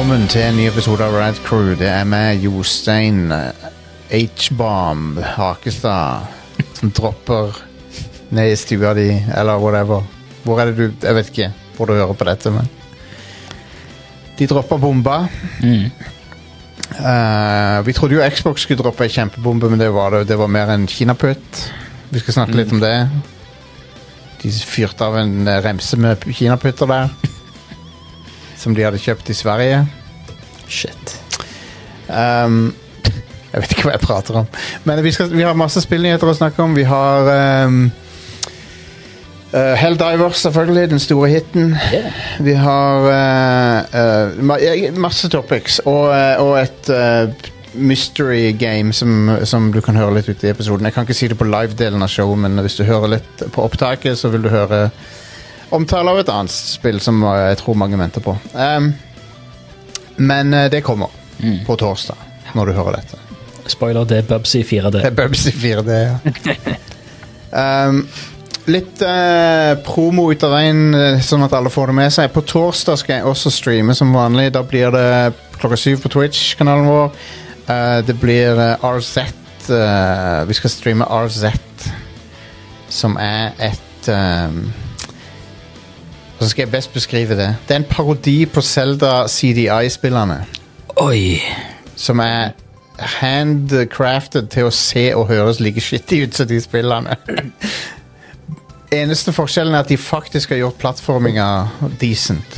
velkommen til en ny episode av Rad Crew. Det er meg, Jostein H-Bomb Hakestad, som dropper ned i stua di, eller whatever. Hvor er det du Jeg vet ikke hvor du hører på dette, men De dropper bomba. Eh, vi trodde jo Xbox skulle droppe ei kjempebombe, men det var, det, det var mer en kinaputt. Vi skal snakke litt om det. De fyrte av en remse med kinaputter der. Som de hadde kjøpt i Sverige. Shit. Um, jeg vet ikke hva jeg prater om. Men vi, skal, vi har masse spillnyheter å snakke om. Vi har um, uh, Helldivers, selvfølgelig. Den store hiten. Yeah. Vi har uh, uh, masse topics. Og, og et mystery game som, som du kan høre litt ut i episoden. Jeg kan ikke si det på live-delen av showet, men hvis du hører litt på opptaket, så vil du høre omtale av et annet spill som uh, jeg tror mange venter på. Um, men uh, det kommer på torsdag, når du hører dette. Spoiler, det er Bubsy 4D. Det er Bubsy 4D, ja. um, litt eh, promo ut av veien, eh, sånn at alle får det med seg. På torsdag skal jeg også streame som vanlig. Da blir det klokka syv på Twitch-kanalen vår. Eh, det blir eh, RZ. eh, vi skal streame RZ, som er et um, Hvordan skal jeg best beskrive det? Det er en parodi på Zelda CDI-spillerne Oi. som er handcrafted til å se og høres like skittig ut som de spillene. Eneste forskjellen er at de faktisk har gjort plattforminga decent.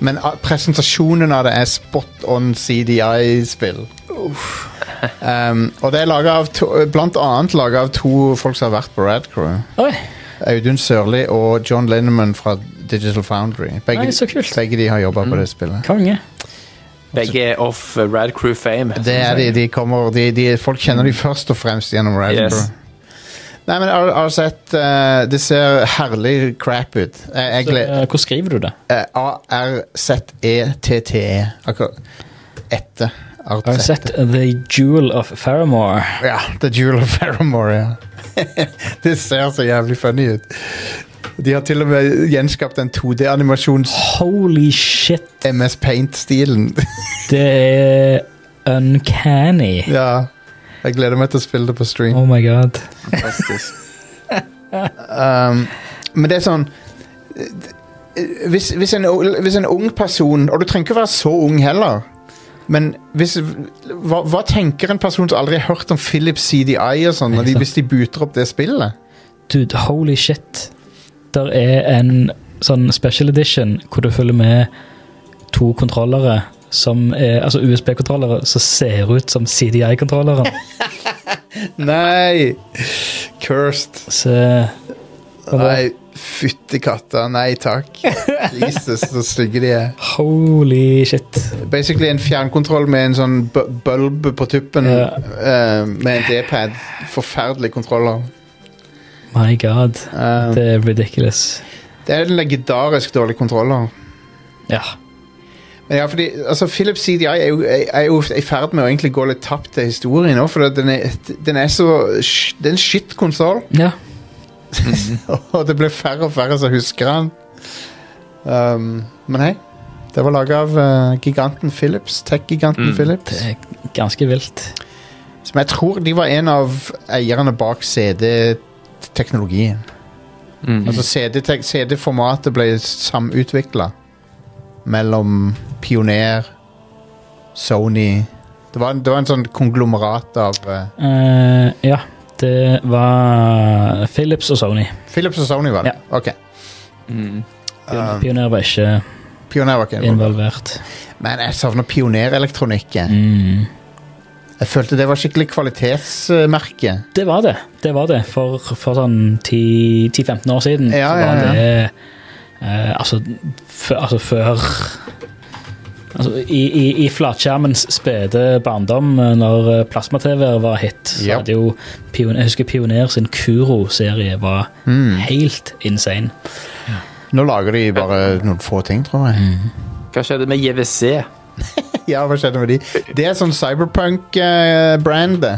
Men presentasjonen av det er spot on CDI-spill. Um, og det er laget av to, blant annet laga av to folk som har vært på Radcrew. Oi. Audun Sørli og John Linneman fra Digital Foundry. Begge, Nei, så kult. begge de har jobba på det spillet. Konge. Begge er off uh, Rad Crew fame. Det er de, de kommer de, de, Folk kjenner de først og fremst gjennom Rad Yes. Nei, men jeg har sett uh, Det ser herlig crap ut. Jeg, jeg Så, uh, hvor skriver du det? eh, A-R-Z-E-T-T-E. Akkurat etter. Har du sett The Jewel of Faramore? Ja, The Jewel of Faramore, ja. det ser så jævlig funny ut. De har til og med gjenskapt den 2D-animasjons Holy shit. MS Paint-stilen. Det er uncanny. ja. Jeg gleder meg til å spille det på stream. Oh my god. Fantastisk. Um, men det er sånn eh, hvis, hvis, en, hvis en ung person Og du trenger ikke være så ung heller. Men hvis, hva, hva tenker en person som aldri har hørt om Philips CDI og sånn, de, hvis de booter opp det spillet? Dude, holy shit. Der er en sånn special edition hvor du følger med to kontrollere som er, altså USB-kontrollere som ser ut som CDI-kontrollere. Nei! Cursed. Så Nei, fytti katta. Nei takk. Jesus, så stygge de er. Holy shit. Basically en fjernkontroll med en sånn bu- bulb på tuppen Ja. uh, med en D-pad. Forferdelig kontroller. My god. Uh, Det er ridiculous. Det er en legendarisk dårlig kontroller. Ja. Men ja, fordi, altså, Philips CDI er jo, er, jo i ferd med å egentlig gå litt tapt til historien nå, for den er, den er så Det er en shit-konsoll, Ja. og det blir færre og færre som husker han. Um, men hei, det var laga av uh, giganten Philips, tech-giganten Mm. Philips. Det er ganske vilt. Som jeg tror de var en av eierne bak CD-teknologien. Mm. Altså CD-formatet CD-formatet ble samutvikla mellom Pioner, Sony det var, en- det var en sånn konglomerat av uh, Eh, ja, det var Philips og Sony. Philips og Sony, var det? Ok. Mm. Um, Pioner var ikke Pioner var ikke involvert. Men jeg savner pionerelektronikken. Mm. Jeg følte det var skikkelig kvalitetsmerke. Det var det. Det var det. For, for sånn 10-15 år siden Ja, så var ja. det eh, altså, altså før Altså, I i, i flatskjermens spede barndom, eh, når eh, plasma-TV var hit, så yep. hadde jo Jeg husker Pioner sin Kuro-serie var Mm. helt insane. Nå lager de bare noen få ting, tror jeg. Hva skjedde med JVC? Ja, hva skjedde med de? Det er sånn cyberpunk-brand, det.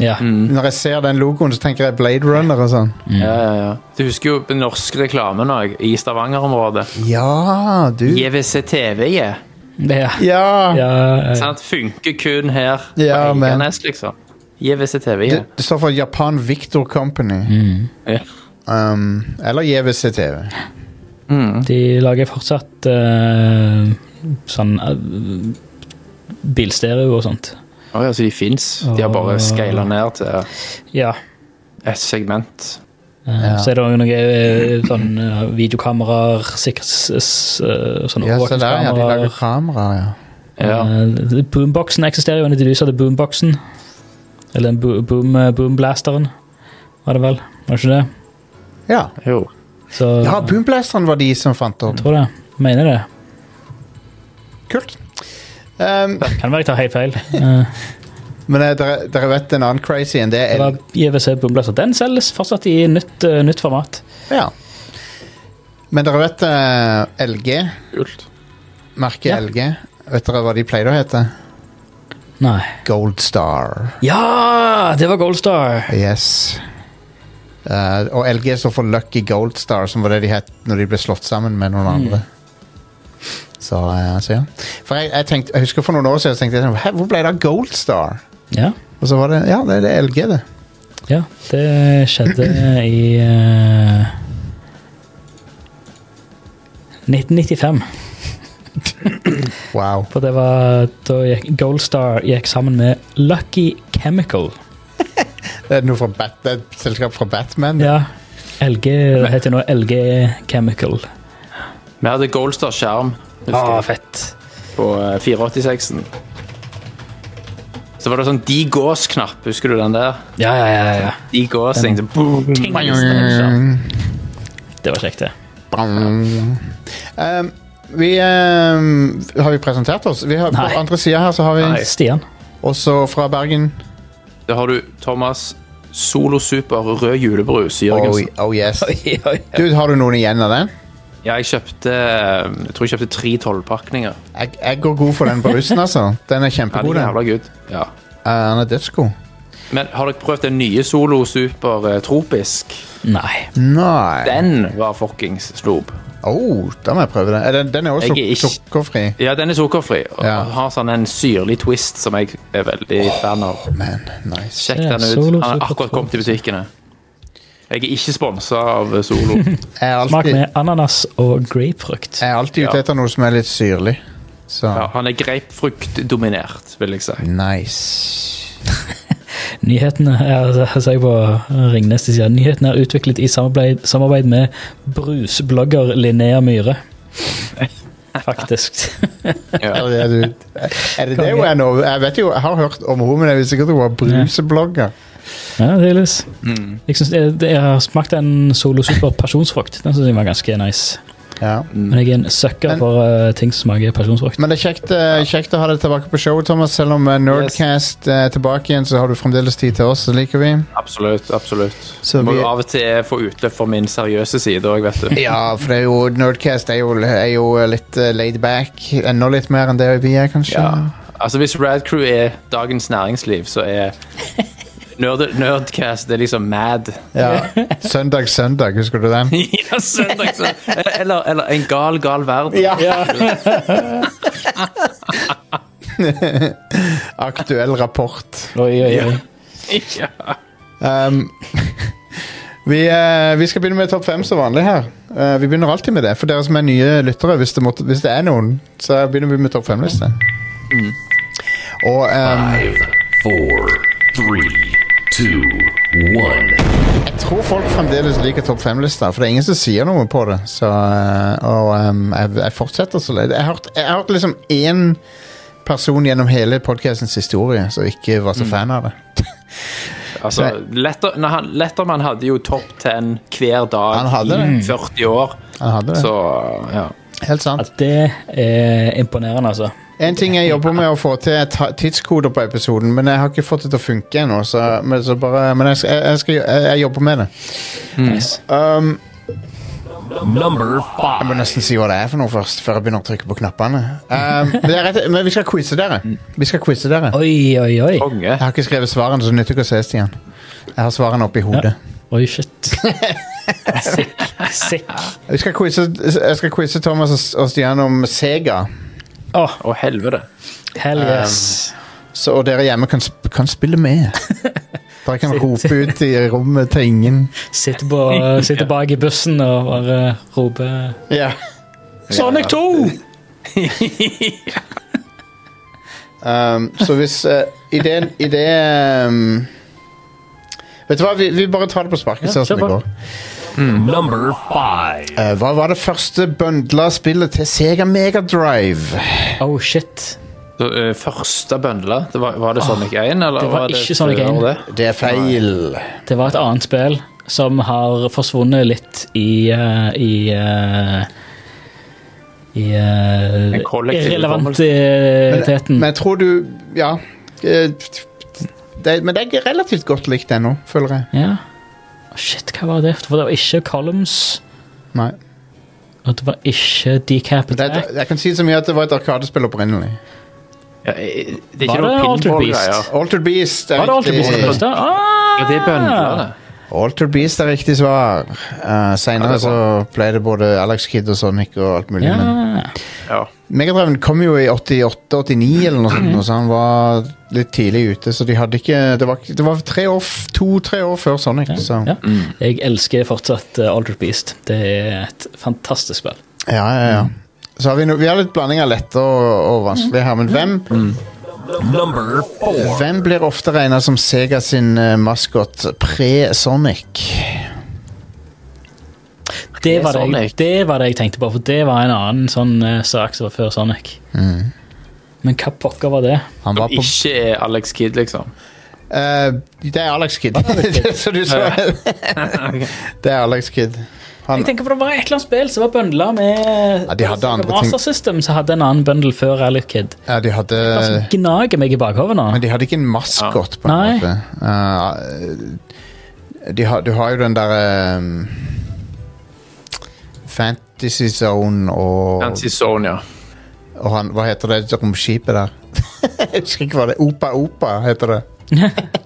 Ja. Når jeg ser den logoen, så tenker jeg Blade Runner og sånn. Ja, ja, ja. Du husker jo den norske reklamen òg, i Stavanger-området. Ja, du. JVC TV, ja. Ja. Ja! ja eh, Sant? Funker kun her Ja, på Eiganes, liksom. JVCTV. Det, det står for Japan Victor Company. mm. Ja. Um, eller JVCTV. Mm. De lager fortsatt uh, sånn uh, bilstereo og sånt. Å ja, så de fins. De har bare scala ned til Ja. et segment. Ja. Så er det òg noen eh, sånn eh, videokameraer, sikkerhets... eh, Sånn Ja, se der, ja. De lager kameraer, ja. Ja. Eh, Boomboxen eksisterer jo, de lyser til boomboxen. Eller boom, boomblasteren, var det vel? Var det ikke det? Ja, Jo. Så ja Boomblasteren var de som fant jeg tror det. Mener det. Kult. Um, Kan være jeg tar helt feil. Eh, men uh, dere, dere vet en annen crazy enn det Det er var JVC Boomblaster. Den selges fortsatt i nytt, uh, nytt format. Ja. Men dere vet uh, LG? Kult. Merket Ja. LG? Vet dere hva de pleide å hete? Nei. Gold Star. Ja! Det var Gold Star. Yes. Eh, og LG står for Lucky Gold Star, som var det de het når de ble slått sammen med noen andre. Så, eh, så ja. For jeg, jeg, tenkte, jeg husker for noen år siden jeg tenkte jeg sånn, Hæ, hvor ble det av Gold Star? Ja. Og så var det ja, det er det LG, det. ja. Det skjedde i uh, 1995. Wow. For det var da gikk Goldstar gikk sammen med Lucky Chemical. Det er noe fra Bat, det er et selskap fra Batman. Ja. LG det heter nå LG Chemical. Vi hadde Goldstar-skjerm Ah, jeg, fett. på eh, 486-en. Så var det sånn de-gås-knapp, husker du den der? Ja, ja, ja. ja. De-gåsing. så Mm. Det var kjekt, det. Um, vi um, Har vi presentert oss? Vi har, på andre sida her så har vi Nei. Stian. også fra Bergen. Der har du Thomas Solo Super rød julebrus i Oh, Jørgensen. oh yes. Dude, har du noen igjen av den? Ja, jeg kjøpte eh, Jeg tror jeg kjøpte tre tolvpakninger. Jeg, jeg går god for den på russen, altså. Den er Ja, den. kjempegod. er jævla good. Ja. Uh, den er dødsgod. Men har dere prøvd den nye Solo Super eh, tropisk? Nei. Nei. Den var fuckings slob. Oh, da må jeg prøve den. Er den, den er også Jeg er ikke- sukkerfri. Ja, den er sukkerfri og Ja. har sånn en syrlig twist som jeg er veldig fan av. Man, nice. Sjekk den ut. Solo Han er Super akkurat kommet i butikkene. Jeg er ikke sponsa av Solo. Smak med ananas og grapefrukt. jeg er alltid ute etter noe som er litt syrlig. Så Ja, han er grapefruktdominert, vil jeg si. nice. Nyhetene er, jeg på Ringnes de sier, nyhetene er utviklet i samarbeid, samarbeid med brusblogger Linnea Myhre. Faktisk. Ja. Er det, er det det hun er nå? Jeg vet jo, jeg har hørt om henne, men jeg visste ikke at hun var bruseblogger. Ja, tydeligvis. Mm. Jeg, synes, jeg, jeg har smakt en Solo Super pasjonsfrukt. Den synes jeg var ganske nice. Ja. Men jeg er en sucker for uh, ting som smaker pasjonsfrukt. Men det er kjekt, uh, kjekt å ha deg tilbake på showet, Thomas. Selv om uh, Nerdcast er tilbake igjen, så har du fremdeles tid til oss. Det liker vi. Absolutt. absolutt. Så Må vi- jo av og til få utløp for min seriøse side òg, vet du. Ja, for det er jo, Nerdcast er jo, er jo litt uh, laid back. Enda litt mer enn det vi er, kanskje. Ja. Altså Hvis Rad Crew er dagens næringsliv, så er Nerd Nerdcast det er liksom mad. Ja. Søndag, søndag, husker du den? ja, søndag, søndag. eller, eller En gal, gal verden. Ja. Aktuell rapport. Oi, oi, oi. Ja. Um, vi, uh, vi skal begynne med topp fem som vanlig her. Uh, vi begynner alltid med det. For dere som er nye lyttere, hvis det, måtte, hvis det er noen, så begynner vi med topp fem-liste. Og um, Five, four, three, two, one. jeg tror folk fremdeles liker topp fem-lista, for det er ingen som sier noe på det. Så, eh, og um, jeg, jeg fortsetter så. Jeg har hørt, jeg har hørt liksom én person gjennom hele podkastens historie som ikke var så fan av det. Altså, Letter, nei, han, Letterman hadde jo topp 10 hver dag i 40 år. Han hadde det. Så ja. Helt sant. At det er imponerende, altså. En ting jeg jobber med å få til, er tidskoder på episoden, men jeg har ikke fått det til å funke ennå. Så, men så bare, men jeg, skal, jeg, skal, jeg, jobber med det. Mm. Um, Number jeg må nesten si hva det er for noe først, før jeg begynner å trykke på knappene. Um, men, rett, men vi skal quize dere. Vi skal quize dere. Oi, oi, oi. Jeg har ikke skrevet svarene, så det nytter ikke å se, Stian. Jeg har svarene oppi hodet. Oi, shit. Sick. Sick. Jeg skal quize Thomas og Stian om Sega. Åh, Å, helvete. hell yes. Så, og dere hjemme kan, sp- kan spille med. Dere kan rope ut i rommet til ingen. Sitte, på, sitter bak i bussen og bare rope Ja. Sonic 2! Um, så hvis uh, ideen Idé um, Vet du hva, vi, vi bare tar det på sparket. Ja, ser åssen det på. Går. Number five. Uh, hva var det første bundla spillet til Sega Megadrive? Oh, shit. Det, uh, første bundla? det var, var det Sonic 1? Eller det var ikke Sonic 1. Det? Det er feil. Det var et annet spill som har forsvunnet litt i uh, i uh, i uh, irrelevantiteten. Men jeg tror du Ja. eh, Det, men det er relativt godt likt ennå, føler jeg. Ja. Shit, hva var det? For det var ikke Columns, Nei. og det var ikke Decap Det, Attack. jeg kan si så mye at det var et arkadespill opprinnelig. Ja, eh, det er Var noe det Altered pinball-greier. Altered Beast er Var det alltid riktig. Beast? Ah! Ja, det er bøndler. Altered Beast er riktig svar. Uh, Seinere Ja, så ble det både Alex Kidd og Sonic og alt mulig. Ja. Men Ja. Ja. Megadriven kom jo i 88-89 eller noe sånt, så han var litt tidlig ute. Så de hadde ikke Det var, det var tre år, to-tre år før Sonic. Så. Ja. Jeg elsker fortsatt uh, Beast. Det er et fantastisk spill. Ja, ja, ja. Så har vi, no, vi har litt blanding av lette og, og vanskelige her, men hvem, mm. hvem blir ofte regna som Sega sin uh, maskot pre-Sonic? Det var det, jeg, det var det jeg tenkte på, for det var en annen sånn uh, sak som var før Sonic. Men hva pokker var det? Han var Som ikke er Alex Kidd, liksom. Uh, Det er Alex Kidd. som du sa. Det er Alex Kidd. Han, Jeg tenker for Det var et eller annet spill som var bøndla med Ja, de hadde andre ting. Master System, som hadde en annen bundle før Alex Kid. ja, de hadde Det som gnager meg i bakhodet nå. Men de hadde ikke en maskot, på en Nei. måte. Uh, de har, du har jo den derre um, Fantasy Zone og, Fantasy Zone, ja. og han, Hva heter det romskipet der? Jeg husker ikke hva det Opa Opa heter det.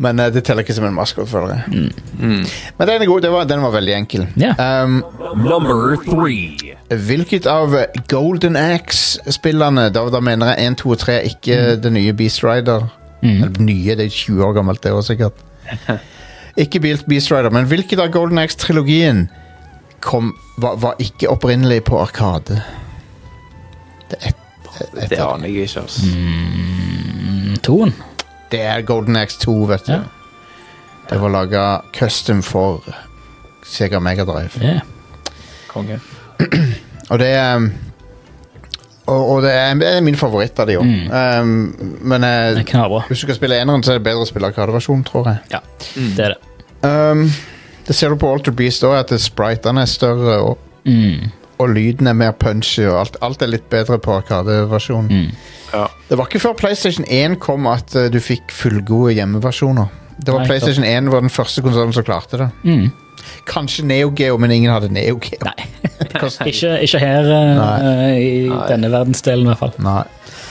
Men uh, det teller ikke som en maskot, føler jeg. Men den er god. Det var, den var veldig enkel. Yeah. Um, Number three. Hvilket av Golden Axe-spillerne da, da mener jeg 1, 2 og 3, ikke det nye Beast Rider. Eller nye, det er 20 år gammelt, det òg, sikkert. ikke Beast Beast Rider, men hvilket av Golden Axe-trilogien kom, var, var ikke opprinnelig på Arkade? Det er, et, Det aner jeg ikke. Altså. Toen. det er Golden Axe 2, vet du. Ja. Det var laga custom for Sega Megadrive. Yeah. Konge. Og det er um, og, og det er, det er min favoritt av de òg. Um, men eh, hvis du skal spille eneren, så er det bedre å spille arkadeversjon, tror jeg. Ja, det er det. Um, det ser du på Alter Beast òg, at spritene er større, og, Mm. og lyden er mer punchy, og alt, alt er litt bedre på arkadeversjonen. Ja. Det var ikke før PlayStation 1 kom at uh, du fikk fullgode hjemmeversjoner. Det var Nei, PlayStation 1 var den første konsollen som klarte det. Mm. Kanskje Neo Geo, men ingen hadde Neo Geo. Nei. ikke, ikke her Nei. i denne verdensdelen, i hvert fall. Nei.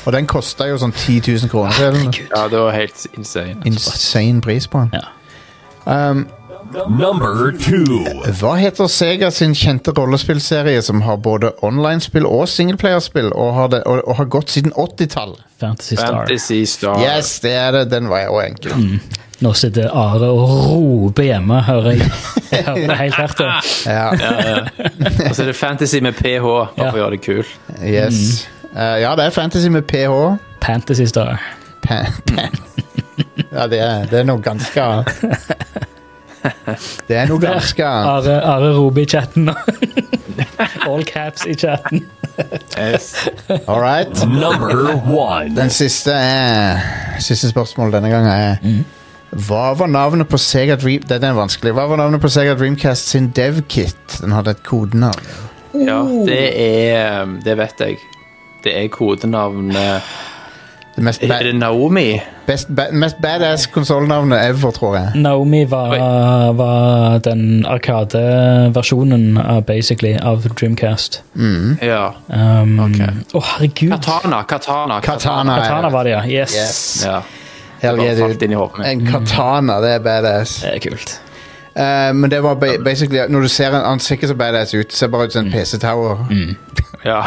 Og den kosta jo sånn 10 000 kroner. eller ja, det var helt insane. Insane pris på den. Ja. Um, Number two. hva heter Sega sin kjente rollespillserie som har både online-spill og singleplayerspill, og, har det- og, og har gått siden 80-tallet? Fantasy Star. Fantasy Star. Yes, det er det. Den var jo enkel. Nå sitter Are og roper hjemme, hører jeg. Jeg hører det helt hvert år. Ja, Og så er det Fantasy med PH, bare Ja. for å gjøre det kul. yes. Eh, ja, det er fantasy med ph. Fantasy Star. Pa pan. Ja, det er, det er noe ganske Det er noe ganske Are, Are Robe i chatten nå. All caps i chatten. Yes. All right. Number one. Den siste er Siste spørsmålet denne gangen er Hva var navnet på Sega Dream... Den er vanskelig. Hva var navnet på Sega Dreamcast sin DevKit? Den hadde et kodenavn. Ja, det er Det vet jeg. Det er kodenavn eh, Det mest, Er det Naomi? best, ba mest badass konsollnavnet ever, tror jeg. Naomi var, var den Arkade-versjonen av, basically, av Dreamcast. Ja. Um, Å, Ok. herregud. Katana. Katana. Katana. Katana var det, ja. Yes. Yes. Ja. Hell yeah, bare falt dude. inn i hodet mitt. En katana, det er badass. Det er kult. Eh, men det var ba basically Når du ser en Han ser ikke så badass ut. Ser bare ut som en PC Tower. Ja.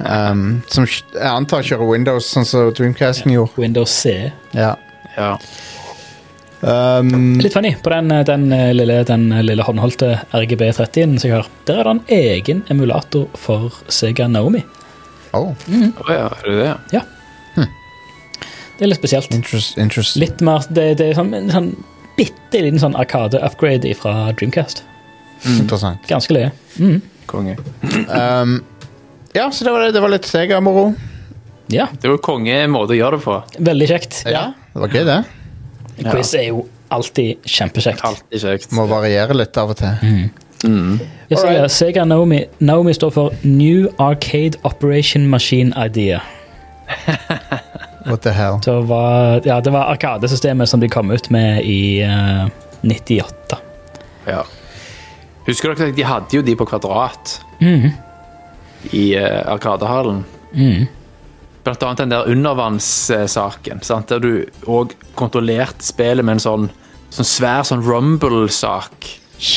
Um, som jeg antar kjører Windows, sånn som Dreamcasten gjorde. Windows C. Ja. Ja. Um, Litt funny. På den, den, lille, den lille håndholdte RGB30-en som jeg har, der er det en egen emulator for Sega Naomi. oh, Å ja, er det det? Det er litt spesielt. interest, interest. Litt mer, det, det er sånn, en sånn bitte liten sånn Arkade-upgrade fra Dreamcast. interessant. Ganske løye. Mm. Konge. Um, ja, så det var, det, var litt Sega-moro. Ja, Det var kongemåte å gjøre det på. veldig kjekt. Ja, det var gøy, det. Quiz er jo alltid kjempekjekt. Alltid kjekt. Må variere litt av og til. Jeg ser, right. Sega Naomi, Naomi står for New Arcade Operation Machine Idea. What the hell? Det var, ja, det var Arkadesystemet som de kom ut med i uh, 98. Ja. Husker dere at de hadde jo de på kvadrat Mhm. I uh, Arkadehallen? Mm. Blant annet den der undervannssaken, sant? der du òg kontrollerte spillet med en sånn, sånn svær sånn rumble-sak.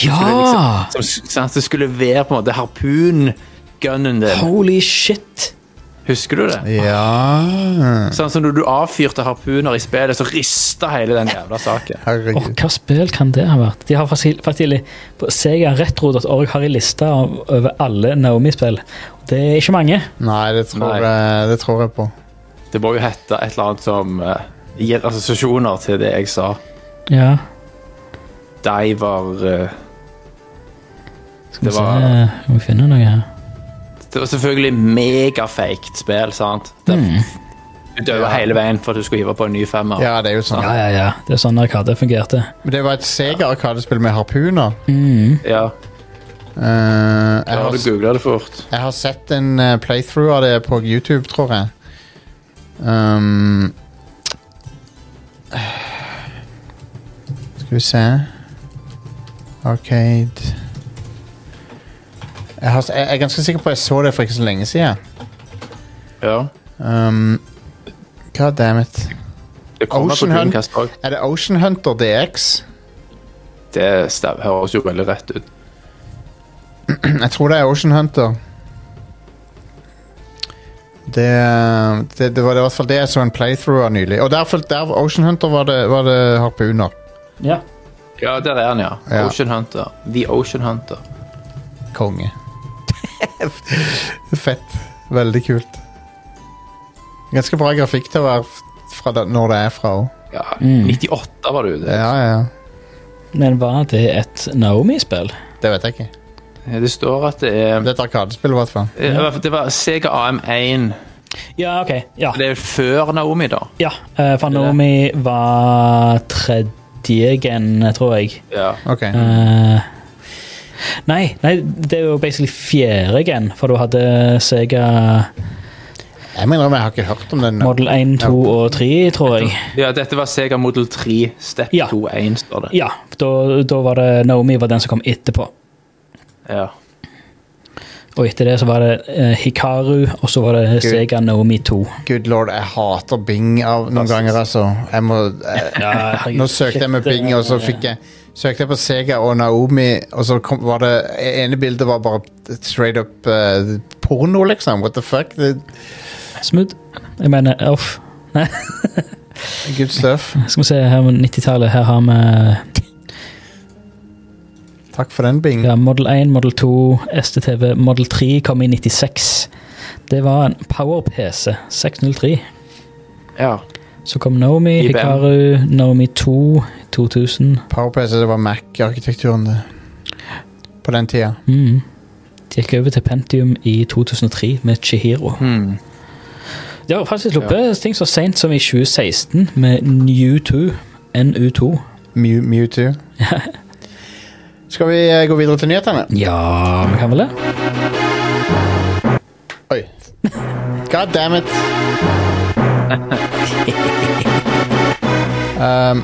Ja! Som, sant? Det skulle være på en måte harpungunnen din. Holy shit! Husker du det? Ja Sånn som når du avfyrte harpuner i spillet, så rista hele den jævla saken. Åh, Og hva spill kan det ha vært? De har faktisk, faktisk På segaretro.org har de lista over alle Naomi-spill. Det er ikke mange. Nei, det tror, Nei. Jeg, det tror jeg på. Det må jo hete et eller annet som uh, gir assosiasjoner til det jeg sa. Ja. Diver uh, Skal vi var- se om vi finne noe her. Det var selvfølgelig megafaked spill, sant? Det, Du døde Ja. hele veien for at du skulle hive på en ny femmer. Ja, det er jo sånn. Ja, ja, ja. Det er sånn Arkade fungerte. Men det var et Sega-arkadespill med harpuner. Mm. Ja, Eh, jeg, har jeg har sett en eh, playthrough av det på YouTube, tror jeg. Um, skal vi se Arcade jeg, har, jeg er ganske sikker på at jeg så det for ikke så lenge siden. Ja. Um, God damn it. Det Ocean Hunt. Er det Ocean Hunter DX? Det høres jo veldig rett ut. Jeg tror det er Ocean Hunter. Det, det, det var i hvert fall det jeg så en playthrough av nylig. Og derfor, der Ocean Hunter var det, var det harpuner. Ja. Ja, der er han, ja. Ja. Ocean Hunter. The Ocean Hunter. Konge. Fett. Veldig kult. Ganske bra grafikk til å være fra da, når det er fra òg. Ja, Mm. 98 var det jo det. Ja, ja, ja. Men var det et Naomi-spill? Det vet jeg ikke. Det står at det er Det er et arkadespill, i hvert fall. Det var Sega AM1. Ja, OK. Ja, Det er før Naomi, da. ja eh, for Naomi var tredje gen, tror jeg. Ja. Ok. Uh, nei, nei, det er jo basically fjerde gen, for du hadde Sega Jeg mener jeg har ikke hørt om den. Model 1, 2 og 3, tror jeg. ja, dette var Sega Model 3 Step Ja. 2.1, står det. Ja, da, da var det Naomi var den som kom etterpå. Ja. Og etter det så var det eh, Hikaru, og så var det Sega Naomi 2. Good lord, jeg hater Bing av noen ganger, altså. Jeg må, jeg, Nå søkte jeg med Bing, og så fikk jeg Søkte jeg på Sega og Naomi, og så kom, var det ene bildet var bare straight up eh, porno, liksom. What the fuck? Det, Smooth. Jeg mener, off. Nei, good stuff. skal vi se her med 90-tallet. Her har vi Takk for den, Bing. ja, Model 1, Model 2, STTV. Model 3 kom i 96. Det var en Power-PC. 603. ja. Så kom Naomi, IBM. Hikaru, Naomi 2 2000. PowerPC, det var Mac-arkitekturen det. på den tida. Mm. De gikk over til Pentium i 2003 med Chihiro. Mm. De har faktisk sluppet ting så seint som i 2016 med New2. NU2. Mew, Mewtwo. Skal vi eh, gå videre til nyhetene? Ja, vi kan vel det? Oi. God damn it. um.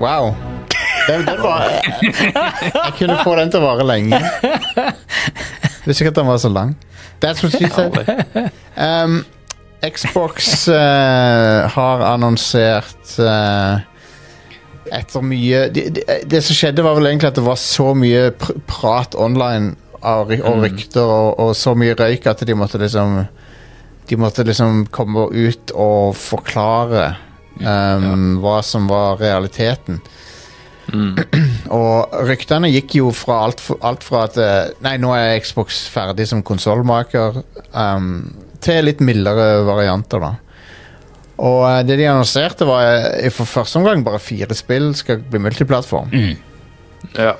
Wow. Den, den var Jeg kunne få den til å vare lenge. Visste ikke at den var så lang. That's what she said. Um, Xbox eh, har annonsert eh, etter mye det, det, det som skjedde, var vel egentlig at det var så mye pr prat online av, og rykter og, og så mye røyk at de måtte liksom De måtte liksom komme ut og forklare um, hva som var realiteten. og ryktene gikk jo fra alt, alt fra at eh, Nei, nå er Xbox ferdig som konsollmaker, um, til litt mildere varianter, da. Og eh, det de annonserte, var eh, for første omgang bare fire spill skal bli multiplattform. Ja.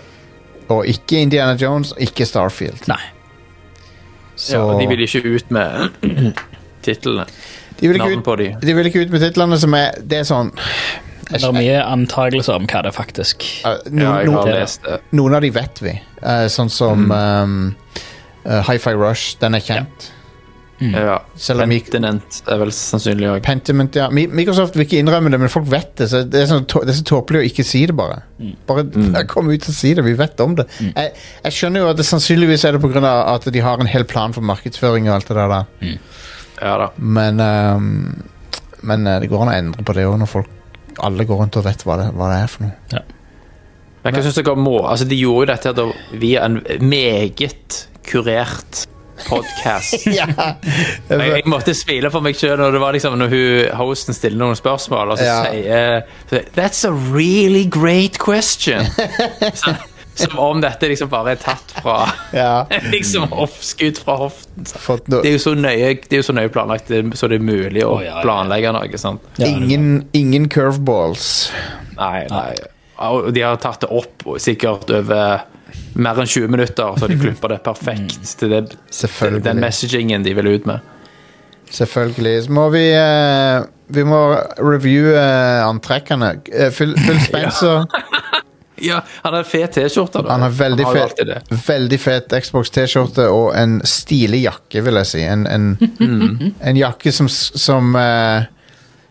Og ikke Indiana Jones, ikke Starfield. Nei. Så ja, og de vil ikke ut med titlene. de vil ikke ut, på de. de vil ikke ut med titlene som er Det er sånn Det er mye antagelser om hva det faktisk eh, Ja, jeg no, har lest det. Noen av de vet vi. Eh, sånn som um, eh, Hi-Fi Rush. Den er kjent. Ja. Selv om Mik- Pentinent er vel sannsynlig òg. Pentiment, ja. Microsoft vil ikke innrømme det, men folk vet det. Så det er, sånn, det er så tåpelig å ikke si det, bare. Bare kom ut og si det. Vi vet om det. Jeg, jeg skjønner jo at det sannsynligvis er det pga. at de har en hel plan for markedsføring og alt det der. da. Ja da. Men, um, men eh, det går an å endre på det òg, når folk alle går rundt og vet hva det, hva det er for noe. Ja. Men hva synes dere må Altså, de gjorde jo dette via en meget kurert podkast. ja. Jeg, jeg måtte smile for meg sjøl når det var liksom Når hun, hosten stiller noen spørsmål, og så Ja. sier så, That's a really great question. så, som om dette liksom bare er tatt fra ja. Liksom Skutt fra hoften. No Det er jo så nøye, det er jo så nøye planlagt så det er mulig å planlegge noe. sant? Ingen, ingen curveballs. Nei, nei. Og de har tatt det opp sikkert over mer enn 20 minutter, så de klipper det perfekt til det, til den messagingen de vil ut med. Selvfølgelig. Så må vi eh, Vi må reviewe eh, antrekkene. Full Phil, Phil Spencer Ja, han har fet T-skjorte. han har veldig har fet, veldig fet Xbox T-skjorte og en stilig jakke, vil jeg si. En, en, en jakke som, som eh,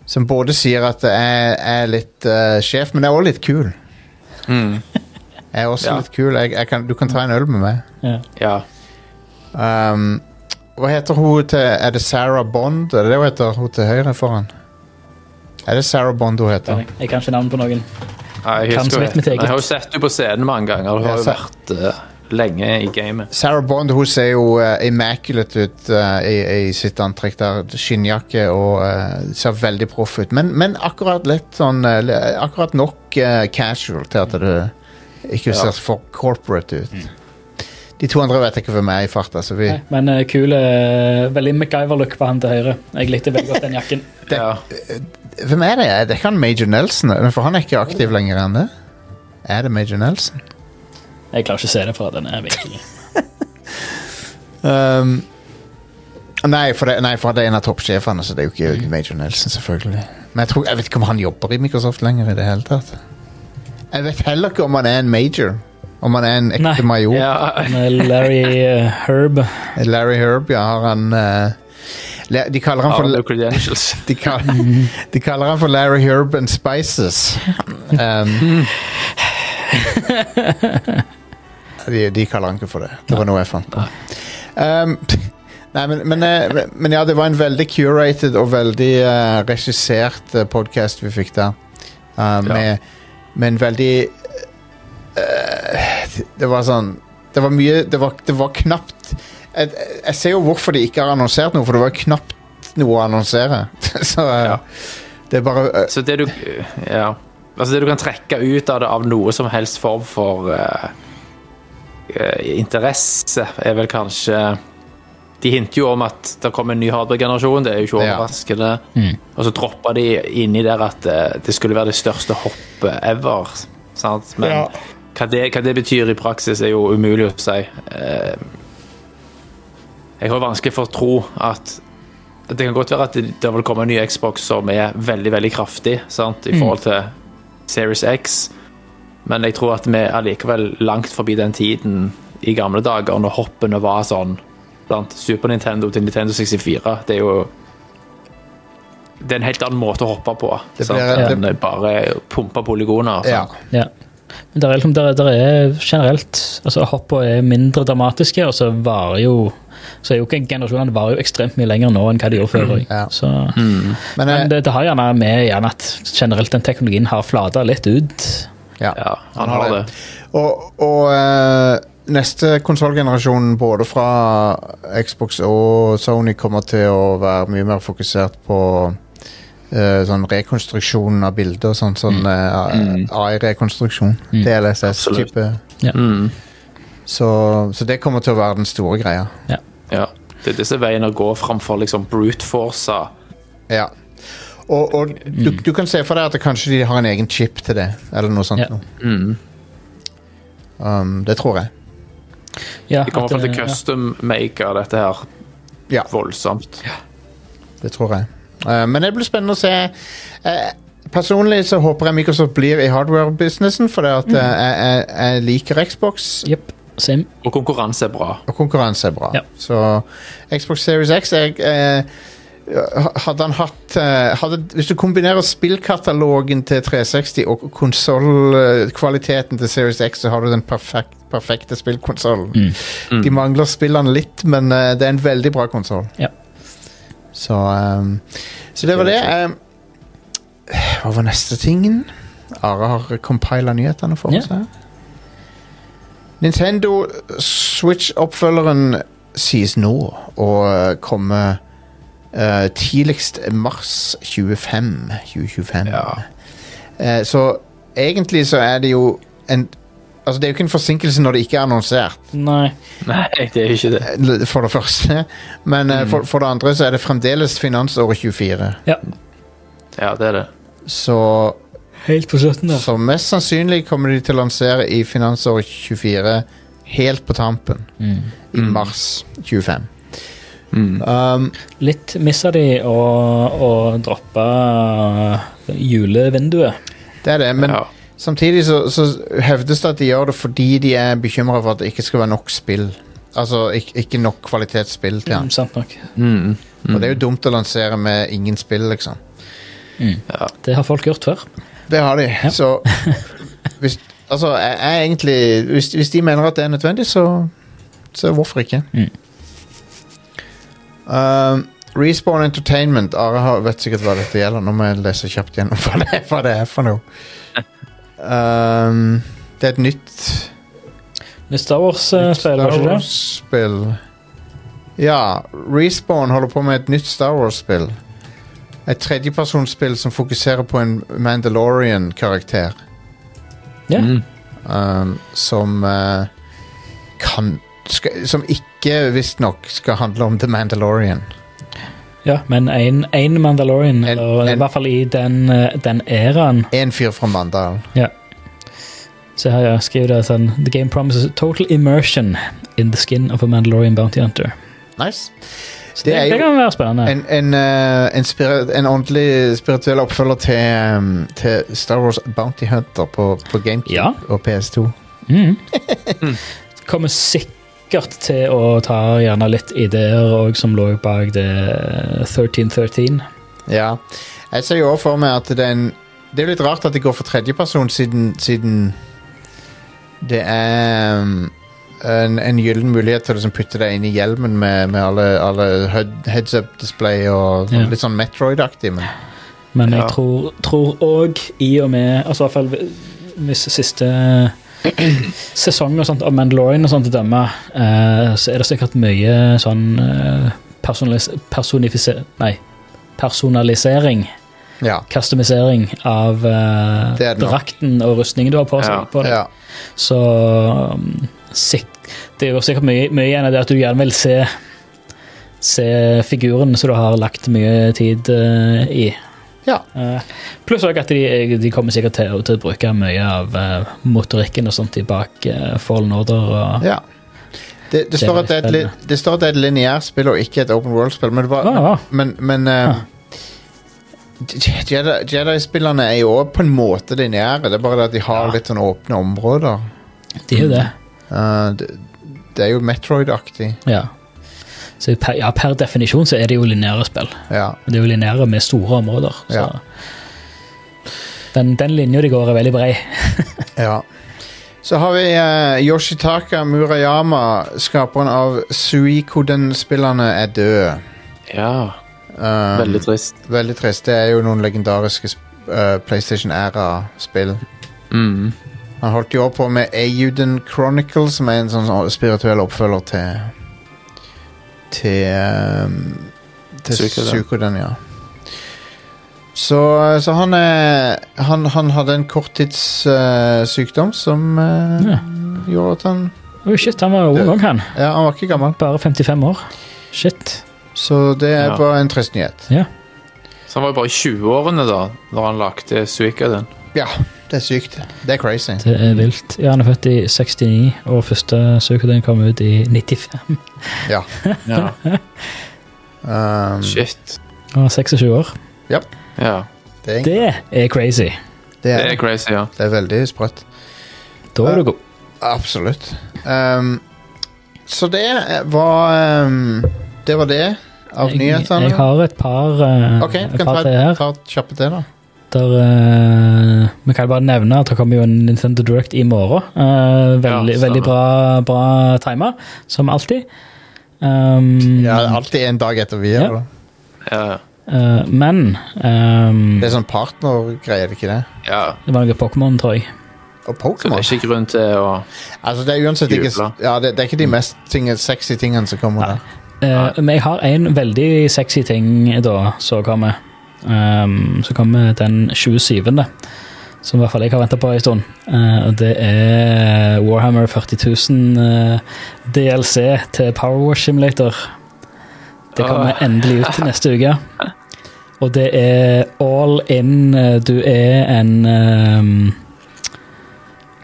Som både sier at det er, er litt uh, sjef, men er også litt kul. Jeg er også Ja. litt kul. Jeg, jeg kan, du kan ta en øl med meg. ja. Ja. Um, hva heter hun til Er det Sarah Bond? Er det det hun heter? Hun til høyre foran? Er det Sarah Bond hun heter? Jeg kan ikke navn på noen. Nei, Jeg, Kan husker, så vidt mitt jeg, eget. jeg har jo sett henne på scenen mange ganger. Hun har jo Ja, vært eh, lenge i gamet. Sarah Bond hun ser jo uh, immaculate ut uh, i, i sitt antrekk der. Skinnjakke og uh, ser veldig proff ut. Men, men akkurat litt sånn uh, li- Akkurat nok uh, casual til at det ikke ser for corporate ut. De to andre vet jeg ikke hvem er i farta, så vi Men uh, kule, uh, Veldig MacGyver-look på han til høyre. Jeg likte veldig godt den jakken. Det- Ja. Hvem er det? Det er ikke han Major Nelson? For han er ikke aktiv lenger enn det? Er det Major Nelson? Jeg klarer ikke å se det, for den er virkelig Um, nei, for det, nei, for det er en av toppsjefene, så det er jo ikke Major Nelson, selvfølgelig. Men jeg, tror, jeg vet ikke om han jobber i Microsoft lenger i det hele tatt. Jeg vet heller ikke om han er en major. Om han er en ekte Nei. major. Ja. Larry uh, Herb. Larry Herb, ja, har han uh, de, kaller han for, de, kaller, de kaller han for Larry Herb and Spices. Um, de, de kaller han ikke for det. Det var noe jeg fant på. Um, nei, men, men, eh, men ja, det var en veldig curated og veldig uh, regissert podkast vi fikk der. Uh, med, med en veldig uh, Det var sånn Det var mye Det var, det var knapt jeg, jeg ser jo hvorfor de ikke har annonsert noe, for det var knapt noe å annonsere. Så uh, Ja. det er bare uh, Så det du Ja. Altså det du kan trekke ut av det av noe som helst form for interesse, er vel kanskje De hinter jo om at det kommer en ny hardware-generasjon, det er jo ikke Ja. Mm. Og så droppa de inni der at eh, det skulle være det største hoppet ever. Sant? Men Ja. hva, det, hva det betyr i praksis, er jo umulig å si. Eh, jeg har vanskelig for å tro at det kan godt være at det, det vil komme en ny Xbox som er veldig veldig kraftig sant, i forhold til Series X, men jeg tror at vi er likevel langt forbi den tiden i gamle dager når hoppene var sånn blant Super Nintendo til Nintendo 64. Det er jo Det er en helt annen måte å hoppe på Det blir- enn bare pumpe polygoner. Ja. Ja. Men det er, liksom, der, der er generelt altså Hoppa er mindre dramatiske, og så varer jo så er jo ikke generasjonene varer jo ekstremt mye lenger nå enn hva de gjorde før. Ja. Så, Men, men eh, det, det har gjerne med gjerne at generelt den teknologien har flata litt ut. ja. Ja, han har det. Og, og eh, neste konsollgenerasjon, både fra Xbox og Sony, kommer til å være mye mer fokusert på uh, sånn rekonstruksjon av bilder sånn. Sånn uh, AI-rekonstruksjon. Mm. DLSS-type. Mm. Så, så det kommer til å være den store greia. Ja. Det er disse veiene å gå framfor liksom brute force. Ja. Og, og du, du kan se for deg at det kanskje de har en egen chip til det, eller noe sånt. Ja. noe. Mm. Um, det tror jeg. Ja, De kommer fram til ja. custom-make av dette her Ja, voldsomt. det tror jeg. Uh, men det blir spennende å se. Uh, personlig så håper jeg Microsoft blir i hardware-businessen, for at uh, jeg, jeg, jeg liker Xbox, Yep. Same. Og konkurranse er bra. og konkurranse er bra. Ja. Så Xbox Series X er eh, Hadde han hatt eh, hadde, Hvis du kombinerer spillkatalogen til 360 og konsollkvaliteten til Series X, så har du den perfekt, perfekte spillkonsollen. De mangler spillene litt, men eh, det er en veldig bra konsoll. Ja. Så, um, så det var det. Ehm, hva var neste tingen? Are har compila nyhetene for oss Ja. Nintendo Switch-oppfølgeren sies nå å komme eh, tidligst mars 25. 2025. Ja. Uh, så egentlig så er det jo en Altså Det er jo ikke en forsinkelse når det ikke er annonsert, Nei. Nei, det er jo ikke det. for det første. Men mm. for, for det andre så er det fremdeles finansåret 24. Ja. Ja, det er det. Så, Helt på slutten der. så mest sannsynlig kommer de til å lansere i finansåret 24 helt på tampen. Mm. I mars 25. Mm. Um, Litt missa de å, å droppe julevinduet. det er det, men ja. samtidig så, så hevdes det at de gjør det fordi de er bekymra for at det ikke skal være nok spill. Altså ikke, ikke nok kvalitetsspill til han. Mm, sant nok. Mm. Og det er jo dumt å lansere med ingen spill, liksom. ja. Det har folk gjort før. Det har de. Så hvis, altså, jeg, jeg egentlig hvis, hvis de mener at det er nødvendig, så, så hvorfor ikke? Mm. Um, Respawn Entertainment Are vet sikkert hva dette gjelder. Nå må jeg lese kjapt gjennom hva det, er- hva det er for noe. Um, det er et nytt er Star Wars-spill, Star var ikke det? Wars-spill. Ja, Respawn holder på med et nytt Star Wars-spill. Et tredjepersonsspill som fokuserer på en Mandalorian-karakter. Ja. Yeah. um, som uh, kan Som ikke visstnok skal handle om The Mandalorian. Ja, men én Mandalorian, En- eller en- i hvert fall i den, eh, den æraen. En fyr fra Mandal. Ja. Så her ja, skriver det sånn The game promises total immersion in the skin of a Mandalorian bounty hunter. Nice. Så Det det, det, kan være spennende. En, en, eh, en, spirit, en ordentlig spirituell oppfølger til, um, til Star Wars Bounty Hunter på, på GameCube Ja. og PS2. Mm. Kommer sikkert til å ta gjerne litt ideer og som lå bak det 1313. Ja. Jeg ser jo også for meg at det er en Det er litt rart at det går for tredjeperson, siden, siden det er um, en, en gyllen mulighet til å liksom putte deg inn i hjelmen med, med alle, alle heads up display og sånn, Ja. litt sånn Metroid-aktig, men Men jeg tror, tror òg, i og med altså i hvert fall Hvis siste sesong og sånt av Mandalorian og sånt å dømme, eh, så er det sikkert mye sånn eh, personalis personifiser... Nei. Personalisering, ja. customisering av eh, Det det drakten og rustningen du har på, Ja. på deg. ja. Så um, sik det er jo sikkert mye, mye igjen av det at du gjerne vil se Se figuren som du har lagt mye tid uh, i. Ja. Eh, pluss også at de, de kommer sikkert til, til å bruke mye av eh, motorikken og sånt i bak uh, Fallen Order. Og, ja. Det, det, står det, et, li- det står at det er et lineært spill og ikke et open world-spill, men, var- Ah, men, men eh, Jedi- Jedi-spillerne er jo òg på en måte lineære, det er bare det at de har litt sånn åpne områder. De er jo det. Uh, det, det er jo Metroid-aktig. Ja. Så per, ja, per definisjon så er det jo lineære spill. Ja. Det er jo lineære med store områder. Så. Ja. Den, den linja de går, er veldig brei. ja. Så har vi uh, Yoshitaka Murayama, skaperen av Suikoden-spillerne, er død. ja. Um, Veldig trist. veldig trist. Det er jo noen legendariske sp- eh, PlayStation Era-spill. Mm. Han holdt jo opp på med Auden Chronicle, som er en sånn spirituell oppfølger til Til um, Til. Suikoden, ja. Så, så han er Han, han hadde en korttidssykdom som uh, Ja. gjorde at han Oh shit, han var ung òg, han. Ja, han var ikke gammel. Bare 55 år. Shit. Så det Ja. var en trist nyhet. Ja. Så han var jo bare i 20-årene da Når han lagde Suikoden. Ja, det er sykt. Det er crazy. Det er vilt. Ja, han er født i 69, og første Suikoden kom ut i 95. Ja. Ja. Um, Shit. Han var 26 år. Ja. det, er, Det er crazy. det, Det er, er crazy, ja. det er veldig sprøtt. Da er du god. Absolutt. Um, så det var um, Det var det av nyhetene. jeg har et par, uh, Ok, et kan par ta, til her. ta kjappe til, da. Der, eh, vi kan bare nevne at det kommer jo en Nintendo Direct i morgen. Eh, veldig Ja, veldig bra, bra timer, som alltid. Um, Ja, alltid en dag etter vi Ja. gjør. Ja. Uh, men um, Det er sånn partnergreie, er det ikke det? ja. det var noe Pokémon, tror jeg. Og Så det Pokémon. er ikke grunn til å Altså, det er uansett ikke ja, det, det er ikke de mest tinge, sexy tingene som kommer der. Eh, men jeg har en veldig sexy ting da, som kommer. Um, så kommer den 27. Som i hvert fall jeg har venta på en stund. Uh, og det er Warhammer 40 000 eh, DLC til Power Wash Simulator. Det kommer Åh. endelig ut til neste uke. Og det er all in. eh, Du er en um,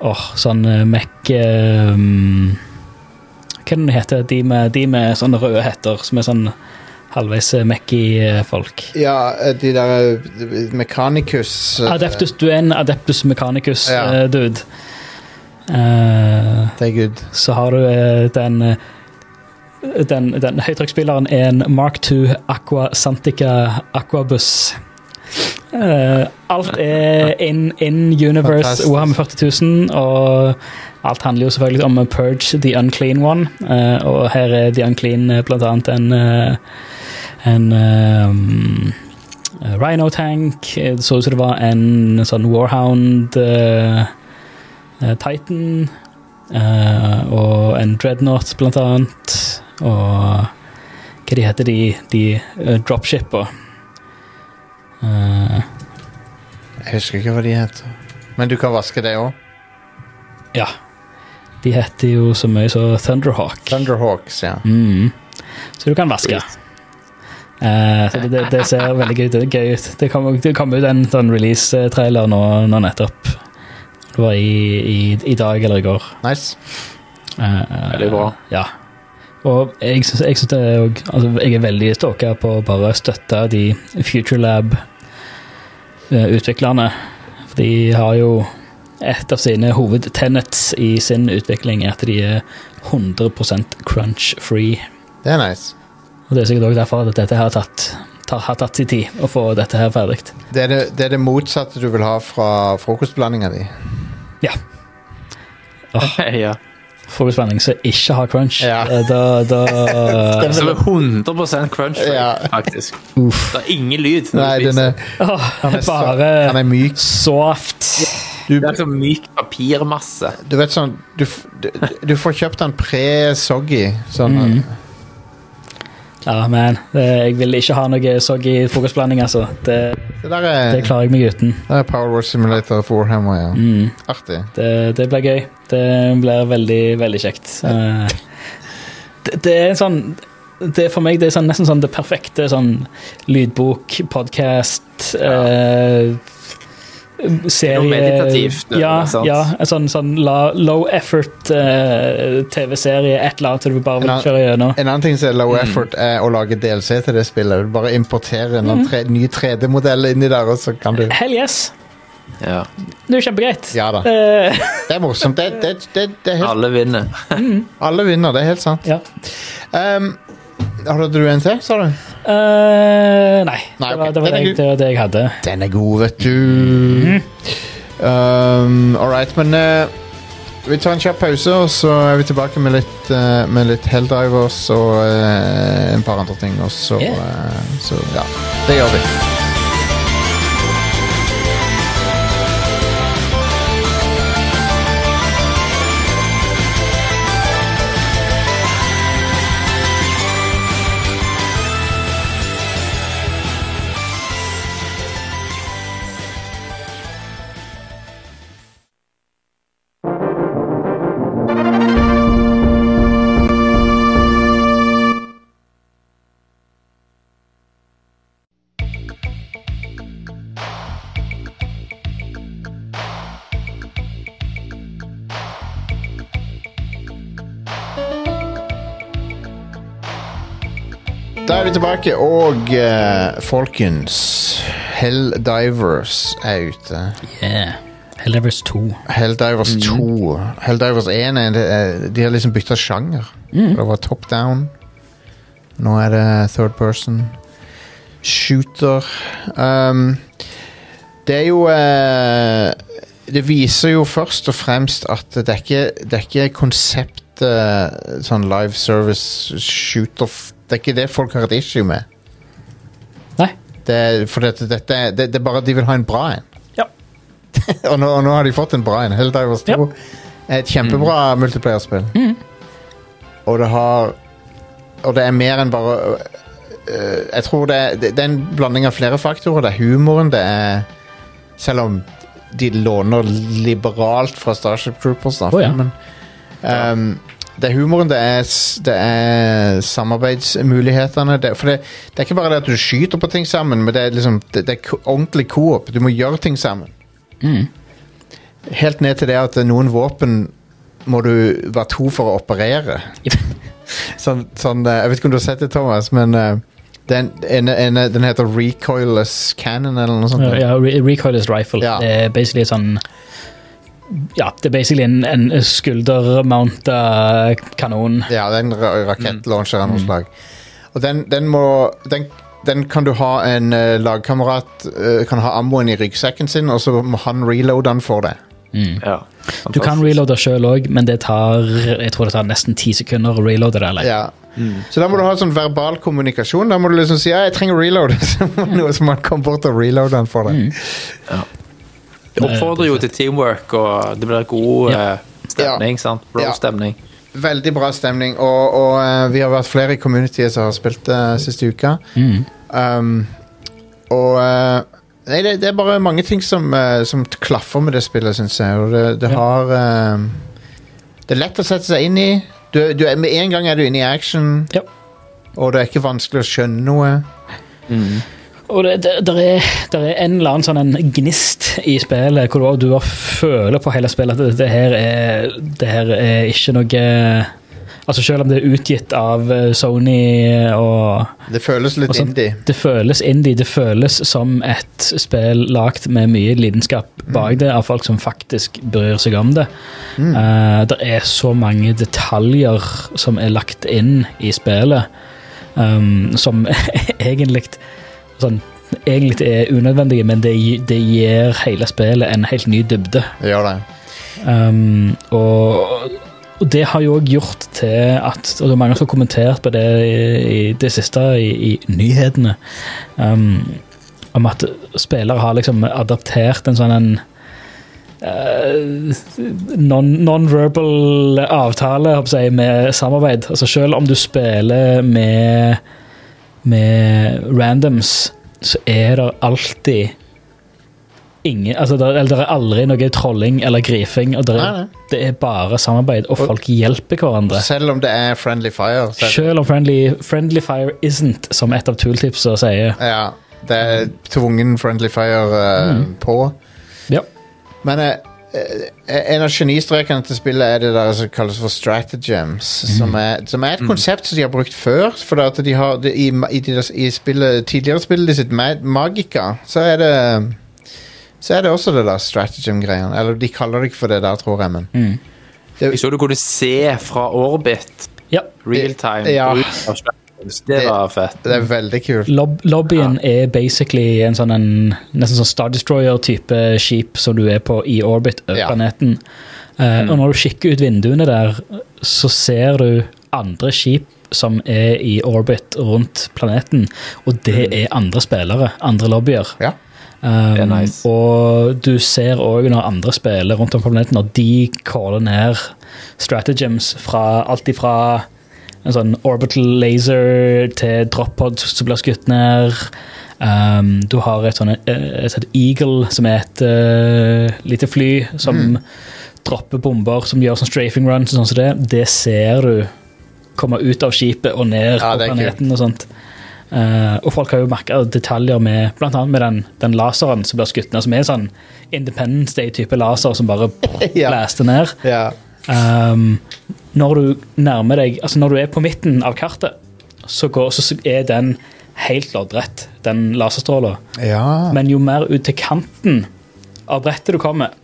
Åh, sånn uh, Mac um, Hva er det den heter? De med, de med sånne røde hetter, som er sånn halvveis Mekki-folk. Ja, eh, de der mekanikus. Mechanicus eh, Adeptus, du er en Adeptus Ja. Mechanicus-dude. Eh, Det er good. så har du eh, den eh, den, den høytrykksspilleren er en Mark II Aqua Santica Aquabus. Uh, alt er in, in universe. Warhammer 40 000, og alt handler jo selvfølgelig om Purge the Unclean One. Uh, og her er the Unclean eh, blant annet en eh, en um, Rhino Tank. eh, Det så ut som det var en sånn Warhound eh, Titan. Uh, og en Dreadnought, blant annet. Og hva de heter de, de uh, dropshipa? Uh, Jeg husker ikke hva de heter. Men du kan vaske det òg. ja. De heter jo så mye som Thunderhawk. Thunderhawks, ja. Mm. Så du kan vaske. Eh, så det, det, det ser veldig gøy, det er gøy ut. Det kom, det kom ut en sånn release-trailer nå, nå nettopp. Det var i, i, i dag eller i går. Nice. Eh, Veldig bra. Ja. Og jeg synes, jeg, synes det er, altså, jeg er veldig stoka på å bare støtte de FutureLab-utviklerne. For de har jo et av sine hovedtenets i sin utvikling er at de er 100% crunch-free. Det er nice. Og det er sikkert også derfor at dette har tatt, tar, har tatt sin tid å få dette her ferdig. Det er det, det er det motsatte du vil ha fra frokostblandinga di. Ja. Oh. ja. Frokostblanding som ikke har crunch. Ja. eh, Da, da Som er 100% crunch Ja. faktisk. Uff. Det er ingen lyd. Nei, den er, Åh, han er, bare han er myk. soft. Du, Det er så myk papirmasse. du vet sånn Du, du, du får kjøpt den pre-soggy. Sånn Mhm. Ja, men eh, jeg vil ikke ha noe soggy frokostblanding, altså. Det, Det er, det klarer jeg meg uten. det er Power Wars Simulator for Warhammer, ja. Mm. Artig. Det, det blir gøy. Det blir veldig, veldig kjekt. Ja. Det, det er en sånn det er For meg det er sånn, nesten sånn det perfekte sånn lydbok, podkast eh, Serie meditativt, det, Ja, sant? ja en sånn, sånn low effort eh, TV-serie, et eller annet du bare vil kjøre gjennom. En annen ting som er low effort, er å lage DLC til det spillet. Du bare importerer en mm. tre, ny 3D-modell inni der, og så kan du Hell yes! Ja. Det er jo kjempegreit. Ja da. Eh, Det er morsomt. Det, det, det, det er helt, Alle vinner. alle vinner, det er helt sant. ja. Um, hadde du en til, sa du? Eh, nei. Nei, det, var, det, var er det, jeg hadde. Den er god, vet du. Um, All right, men uh, vi tar en kjapp pause, og så er vi tilbake med litt, uh, med litt Helldivers og uh, en par andre ting. Og så, Yeah. så ja, det gjør vi. Tilbake, og eh, folkens Helldivers er ute. Yeah. Helldivers 2. Helldivers 2. Helldivers 1 er, det De har liksom bytta sjanger. Det var top down. Nå er det third person. Shooter. Um, det er jo eh, Det viser jo først og fremst at det er ikke, det er ikke konseptet sånn live service shooter f- Det er ikke det folk har et issue med. Nei. Det er, for dette, dette er, det, det er bare at de vil ha en bra en. Ja. og, nå, og nå har de fått en bra en. Helldivers 2 Ja. er et kjempebra multiplayerspill. Og det har Og det er mer enn bare øh, Jeg tror det er, det, det er en blanding av flere faktorer. Det er humoren, det er Selv om de låner liberalt fra Starship Troopers, da, Å, ja. filmen. Um, det er humoren, det er, det er samarbeidsmulighetene. Det, for det, det er ikke bare det at du skyter på ting sammen, men det er, liksom, det, er ordentlig coop. Du må gjøre ting sammen. Helt ned til det at noen våpen må du være to for å operere. Sånn, sånn, eh, jeg vet ikke om du har sett det, Thomas, men eh, den, en, en, den heter Recoilless Cannon eller noe sånt. Ja, re recoilless rifle. Ja. Det er basically sånn Ja, det er basically en, en skuldermounta kanon. Ja, det er en ra rakettlauncher av noe slag. Og den, den må den, den kan du ha en uh, lagkamerat uh, Kan ha ammoen i ryggsekken sin, og så må han reloade den for deg. Ja. Du kan reloade sjøl òg, men det tar jeg tror det tar nesten ti sekunder å reloade det. Eller? Ja. Så da må du ha sånn verbal kommunikasjon. Da må du liksom si ja, 'jeg trenger reload', så må noe som man kommer bort og reloader den for deg. Det oppfordrer jo til teamwork, og det blir god Ja. eh, stemning. sant? Ja. Bro-stemning. Veldig bra stemning, og, og eh, vi har vært flere i communityet som har spilt det siste uka. Um, og uh, Nei, det, det er bare mange ting som, uh, som klaffer med det spillet, syns jeg. Og det, det har eh, Det er lett å sette seg inn i. Du, du, med en gang er du inne i action, Ja. og det er ikke vanskelig å skjønne noe. Og det, det, der er, der er en eller annen sånn en gnist i spillet hvor du, du føler på hele spillet at det, det, her er, det her er ikke noe Altså Selv om det er utgitt av eh, Sony og Det føles litt Og sånn. indie. Det føles indie. Det føles som et spill lagd med mye lidenskap bak det, av folk som faktisk bryr seg om det. Eh, det er så mange detaljer som er lagt inn i spillet, um, som egentlig sånn, egentlig er unødvendige, men det, det gir hele spillet en helt ny dybde. Det gjør det. Um, og, og det har jo òg gjort til at Og det er mange som har kommentert på det i, i det siste i, i nyhetene. Um, om at spillere har liksom adaptert en sånn en Uh, non- non-verbal avtale jeg, med samarbeid. Altså Selv om du spiller med, med randoms, så er det alltid ingen altså det, eller det er aldri noe trolling eller grifing. Og det, Nei, nei. det er bare samarbeid, og folk hjelper hverandre. Selv om det er friendly fire. Er Selv om friendly, friendly Fire isn't, som et av tooltipsa sier. ja, det er tvungen friendly fire eh, på. Ja. Men eh, en av genistrekene til spillet er det der som kalles for stratagems. Som, er, som er et konsept som de har brukt før. For at de har det, i, i, de, i spillet, tidligere spillet sitt Ma- Magica, så er det så er det også det der stratagem-greiene. Eller de kaller det ikke for det der, tror jeg, men Jeg så du kunne se fra orbit ja. real time. Ja. Av. Det var fett. det er veldig kult. Lob lobbyen er basically en sånn en, nesten sånn Star Destroyer-type skip som du er på i orbit over Ja. planeten. Eh, Og når du kikker ut vinduene der, så ser du andre skip som er i orbit rundt planeten, og det er andre spillere, andre lobbyer. Ja. Um, Det er nice. Og du ser òg når andre spiller rundt om på planeten, når de caller ned stratagems fra alt ifra en sånn orbital laser til droppod som blir skutt ned. Um, du har et sånn et Eagle, som er et uh, lite fly som dropper bomber som gjør sånn strafing runs og sånn som det. Det ser du komme ut av skipet og ned Ja, på planeten og sånt. Uh, og folk har jo merka detaljer med annet med den, den laseren som blir skutt ned, som er sånn Independence Day-type laser som bare Ja. blæster ned. Ja. Um, når du nærmer deg Altså når du er på midten av kartet, så, går, så er den helt loddrett, den laserstråla. Ja. Men jo mer ut til kanten av brettet du kommer,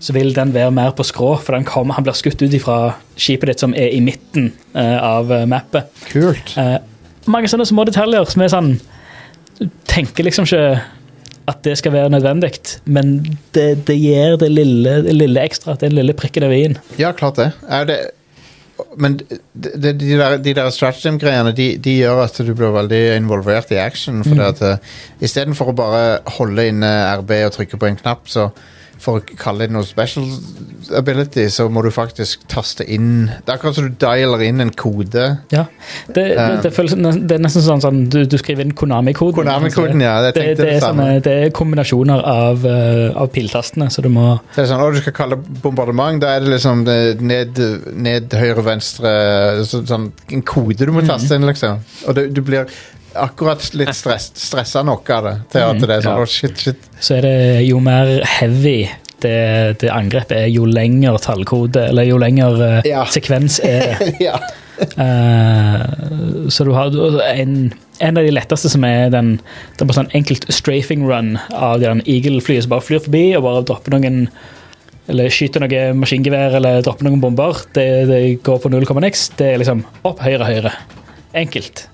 så vil den være mer på skrå, for den, kommer, han blir skutt ut fra skipet ditt som er i midten uh, av eh, mappet. Kult. Uh, mange sånne små detaljer som er sånn Du tenker liksom ikke at det skal være nødvendig, men det, det gir det lille, det lille ekstra, den lille prikken over i-en. Ja, klart det. Er det men de, de der, de der stratagem-greiene de, de gjør at du blir veldig involvert i action. For det at uh, Istedenfor å bare holde inne RB og trykke på en knapp, så for å kalle det noe special ability, så må du faktisk taste inn Det er akkurat som du dialer inn en kode. Ja. Det, det, det, føles, det er nesten sånn, sånn du, du skriver inn Konami-koden. Konami-koden, ja. Det, det, det, er sånne, det er kombinasjoner av, uh, av piltastene, så du må Det er sånn, å, du skal kalle det bombardement, da er det liksom ned, ned høyre, venstre så, sånn, En kode du må taste inn, liksom. Og det, du blir akkurat litt stress, stressa nok av det til at det er sånn Ja. Å, shit, shit. Så er det jo mer heavy det, det angrepet er, jo lenger tallkode, eller jo lenger uh, Ja. sekvens er det. ja. uh, så du har en, en av de letteste som er den Det er bare sånn enkelt strafing run av den Eagle-flyet som bare flyr forbi og bare dropper noen Eller skyter noe maskingevær eller dropper noen bomber. Det, det går på 0,x. Det er liksom opp, høyre, høyre. Enkelt.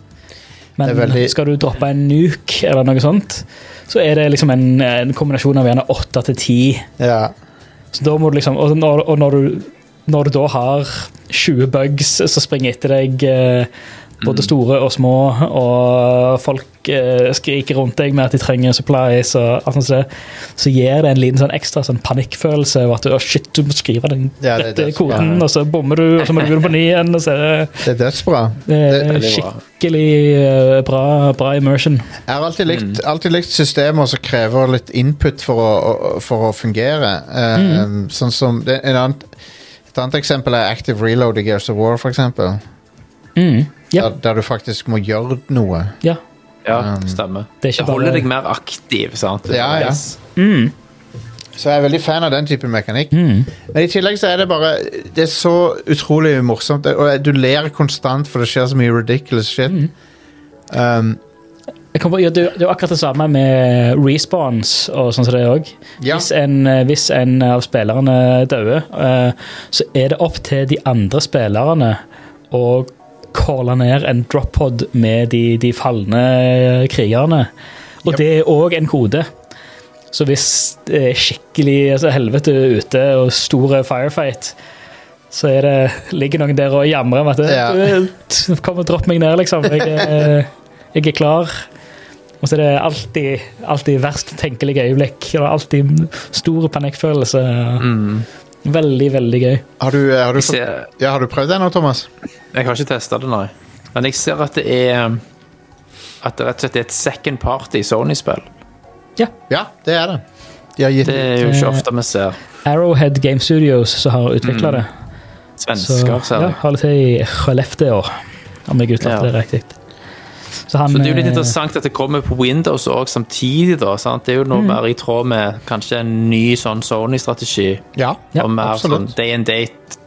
Men veldig- skal du droppe en nuke eller noe sånt, så er det liksom en, en kombinasjon av gjerne åtte til ti. ja. Så da må du liksom, og når, og når, du, når du da har 20 bugs som springer etter deg, eh, både store og små, og folk eh, skriker rundt deg med at de trenger supplies, og alt sånt, så gir det en liten sånn ekstra sånn panikkfølelse over at du, oh, shit, du må skrive den Ja, det rette koden, og så bommer du, og så må du begynne på ny igjen. og så er det, Det er dødsbra. det er skikkelig uh, bra, bra immersion. Jeg har alltid likt, alltid likt systemer som krever litt input for å, for å fungere. Eh, Sånn som det, en annen, Et annet eksempel er Active Reload i Gears of War, for eksempel. Mm. Ja, Der, der du faktisk må gjøre noe. ja. Ja, Um, stemmer. Det Det holder bare- deg mer aktiv, sant? Ja, ja. Yes. Så jeg er veldig fan av den type mekanikk. Mm. Men i tillegg så er det bare Det er så utrolig morsomt. Og du ler konstant, for det skjer så mye ridiculous shit. Um, Jeg kan ja, det, det er jo akkurat det samme med respawns og sånn som det òg. Ja. Hvis, en, eh, hvis en av spillerne dør, uh, så er det opp til de andre spillerne å calle ned en drop-pod med de, de falne krigerne. Og Yep. det er òg en kode. Så hvis det er skikkelig altså, helvete ute og store firefight, så er det, ligger noen der og jamrer om at Ja. «Du, Kom og dropp meg ned, liksom. Jeg, jeg er klar. Og så er det alltid, alltid verst tenkelige øyeblikk. Og alltid stor panikkfølelse. Veldig, veldig gøy. har, du, eh, har, du ser, ja, har du prøvd det nå, Thomas? jeg har ikke testa det, nei. Men jeg ser at det er At det rett og slett er et second party Sony-spill. Ja. Ja, det er det. De har gitt Det er jo ikke ofte vi ser. Arrowhead Game Studios som har utvikla det. Så Svensker, ser ja, har det til i Skellefteå, om jeg uttalte Ja. det riktig. Så, han, Så det er jo litt eh, interessant at det kommer på Windows òg samtidig. da, sant? Det er jo noe mer i tråd med kanskje en ny sånn Sony-strategi. Ja, Ja, og mer absolutt. sånn day and date,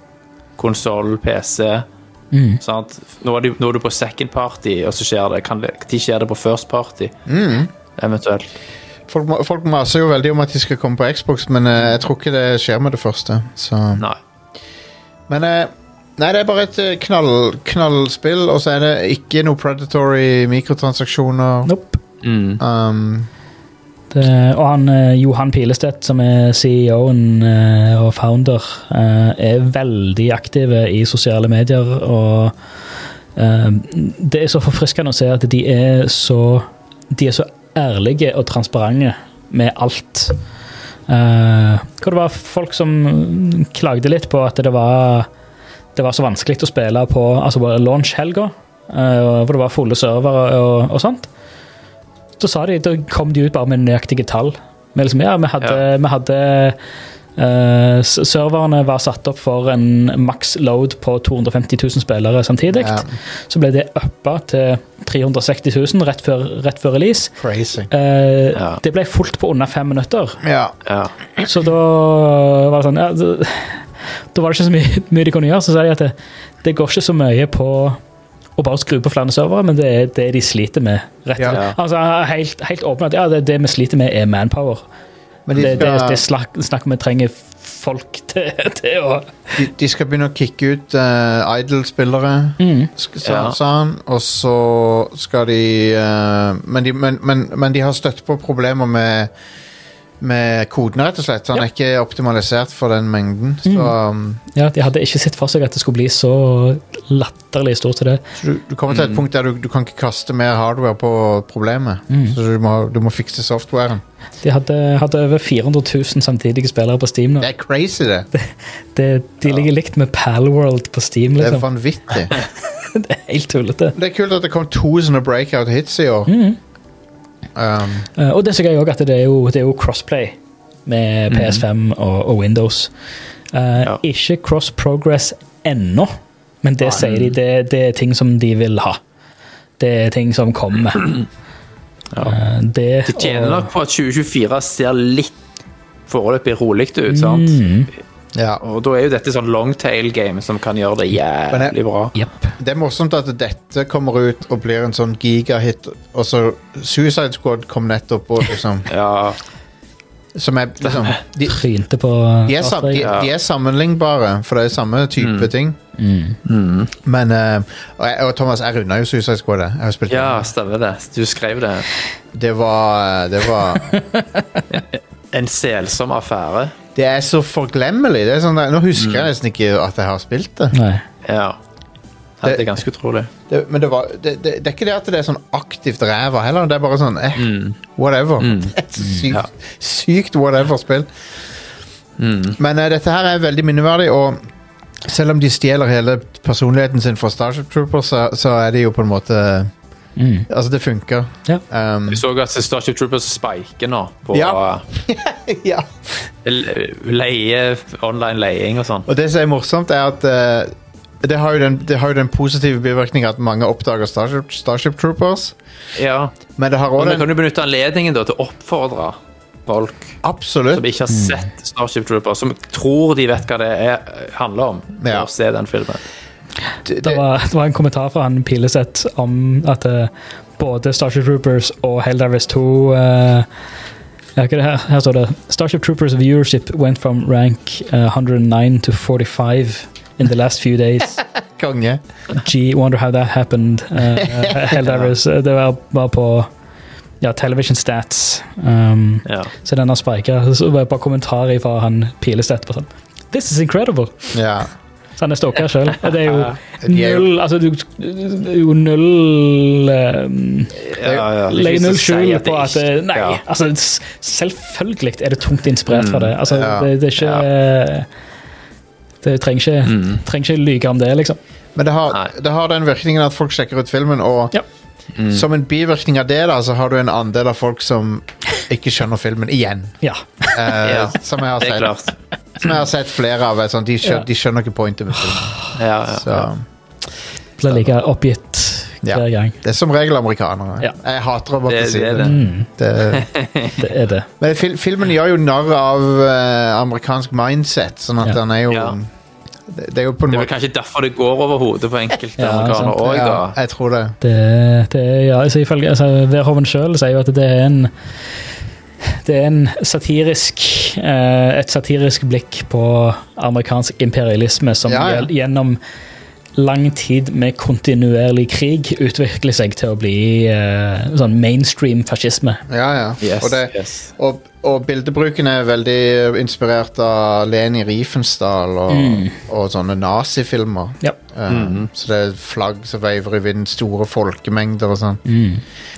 konsoll, PC. Mm. Sant? Nå, er du, nå er du på second party, og så skjer det Kan det, Når skjer det på first party? Mm. Eventuelt. Folk, folk maser jo veldig om at de skal komme på Xbox, men eh, jeg tror ikke det skjer med det første. Så. Nei. Men eh, Nei, det er bare et eh, knall, knallspill, og så er det ikke noe predatory mikrotransaksjoner. Nope. Mm. Um, Det, og han eh, Johan Pilestedt, som er CEO-en eh, og founder, er veldig aktive i sosiale medier. Og det er så forfriskende å se at de er så De er så ærlige og transparente med alt. Eh, hvor det var folk som klagde litt på at det var det var så vanskelig å spille på altså bare launch-helga, eh, hvor det var fulle servere og, og sånt. Så sa de, da kom de ut bare med nøyaktige tall. Med liksom, ja, vi hadde, vi hadde Uh, Serverne var satt opp for en maks load på 250 000 spillere samtidig. Ja. Så ble det uppa til 360 000 rett før, rett før release. crazy. Eh, Ja. Det ble fullt på under fem minutter. Ja. Ja. Så da var det sånn ja, da, var det ikke så mye, mye de kunne gjøre. Så sa de at det, det går ikke så mye på å bare skru på flere servere, men det er det de sliter med. rett og slett. Ja. Altså, helt, helt at ja, det, det vi sliter med, er manpower. Men de det, det, det snakk, snakk om vi trenger folk til, til å de, de skal begynne å kicke ut uh, idle-spillere, Mm. sa, Ja. han. Og så skal de, uh, men de men, men, men de har støtt på problemer med med kodene, rett og slett. Han er ikke optimalisert for den mengden. Så, um, Ja, De hadde ikke sett for seg at det skulle bli så latterlig stort til det. så du, du kommer til et punkt der du, du kan ikke kaste mer hardware på problemet. Så du må, du må fikse softwaren. De hadde, hadde over 400 000 samtidige spillere på Steam nå. Det er crazy, det. Det, de ligger likt med Palworld på Steam. Det er liksom. vanvittig. Det er helt tullete. Det er kult at det kom to sånne breakout hits i år. Um, Eh, og det er jeg gøy også at det er jo, det er jo crossplay med PS5 og, og Windows. Uh, Ja. Ikke cross progress ennå, men det sier de, det, det er ting som de vil ha. Det er ting som kommer. Ja. Uh, det, det tjener nok på at 2024 ser litt foreløpig rolig ut, sant? Mm, ja. Og da er jo dette sånn longtail game som kan gjøre det jævlig bra. Yep. Det er morsomt at dette kommer ut og blir en sånn gigahit, og så Suicide Squad kom nettopp og liksom Ja, Som er liksom De, Trynte på de, er, de, de er sammenlignbare, for det er samme type ting. Mm. Men uh, og, jeg, og Thomas, jeg runda jo Suicide Squad. jeg. Jeg har spilt ja, stemmer det. Du skrev det. Det var Det var En selsom affære. Det er så forglemmelig. Det er sånn nå husker jeg nesten ikke at jeg har spilt det. Nei. Ja. Det, Det er ganske utrolig. det men det, var, det, det, det er ikke det at det er sånn aktivt ræva heller. Det er bare sånn eh, whatever. Et sykt, Ja. sykt whatever-spill. Men uh, dette her er veldig minneverdig, og selv om de stjeler hele personligheten sin fra Starship Troopers, så, så er det jo på en måte Mm. Altså, det funker. Ja. Um, Vi så at Starship Troopers spiker nå på Ja. ja. leie, online leiing og sånn. Og det som er morsomt, er at uh, det, har jo den, det har jo den positive bivirkningen at mange oppdager Starship, Starship Troopers. Ja. Men det har også Men den kan du benytte anledningen da til å oppfordre folk Absolutt. som ikke har sett Starship Troopers, som tror de vet hva det er, handler om, Ja. å se den filmen. Det, Det var, det var en kommentar fra han Pileseth om at uh, både Starship Troopers og Helldivers 2 uh, det her? her står det Starship Troopers viewership went from rank uh, 109 to 45 in the last few days. konge. Gee, wonder how that happened. Uh, Helldivers, ja. det var var på ja, television stats. Um, Ja. så den har spika. Så var det bare kommentarer fra han Pileseth på sånn This is incredible! Ja. Så han er stalker sjøl. Det er jo null Altså, du er jo null um, Ja, ja. Legger null si skjul på at eh, Nei, Ja. altså selvfølgelig er det tungt inspirert fra det. Altså, det, det er ikke Det trenger ikke, trenger ikke lyge om det, liksom. Men det har, det har den virkningen at folk sjekker ut filmen, og Ja. som en bivirkning av det, da, så har du en andel av folk som ikke skjønner filmen igjen. Ja. Uh, som, jeg har Det er sett, klart. som jeg har sett flere av. Sånn, de, skjønner, Ja. de skjønner ikke pointet med filmen. Ja, ja. Så, Blir like oppgitt Ja. hver gang. det er som regel amerikanere. Ja. Jeg hater å måtte si det det. det. Mm, det. det er det. Men fil filmen gjør jo narr av uh, amerikansk mindset, sånn at Ja. den er jo Ja. det, er jo på en Det er kanskje derfor det går over hodet på enkelte Ja, amerikanere òg, da. ja. Jeg tror det. Det, det ja, altså, ifølge altså, Verhoven sjøl sier jo at det er en det er en satirisk eh, et satirisk blikk på amerikansk imperialisme som Ja, ja. gjennom lang tid med kontinuerlig krig utvikler seg til å bli eh, sånn mainstream fascisme. Ja, ja. Yes, og, det, yes. og, og bildebruken er veldig inspirert av Leni Riefenstahl og, Mm. og sånne nazifilmer. Ja. Mhm. Så det er flagg som veiver i vinden, store folkemengder og sånn.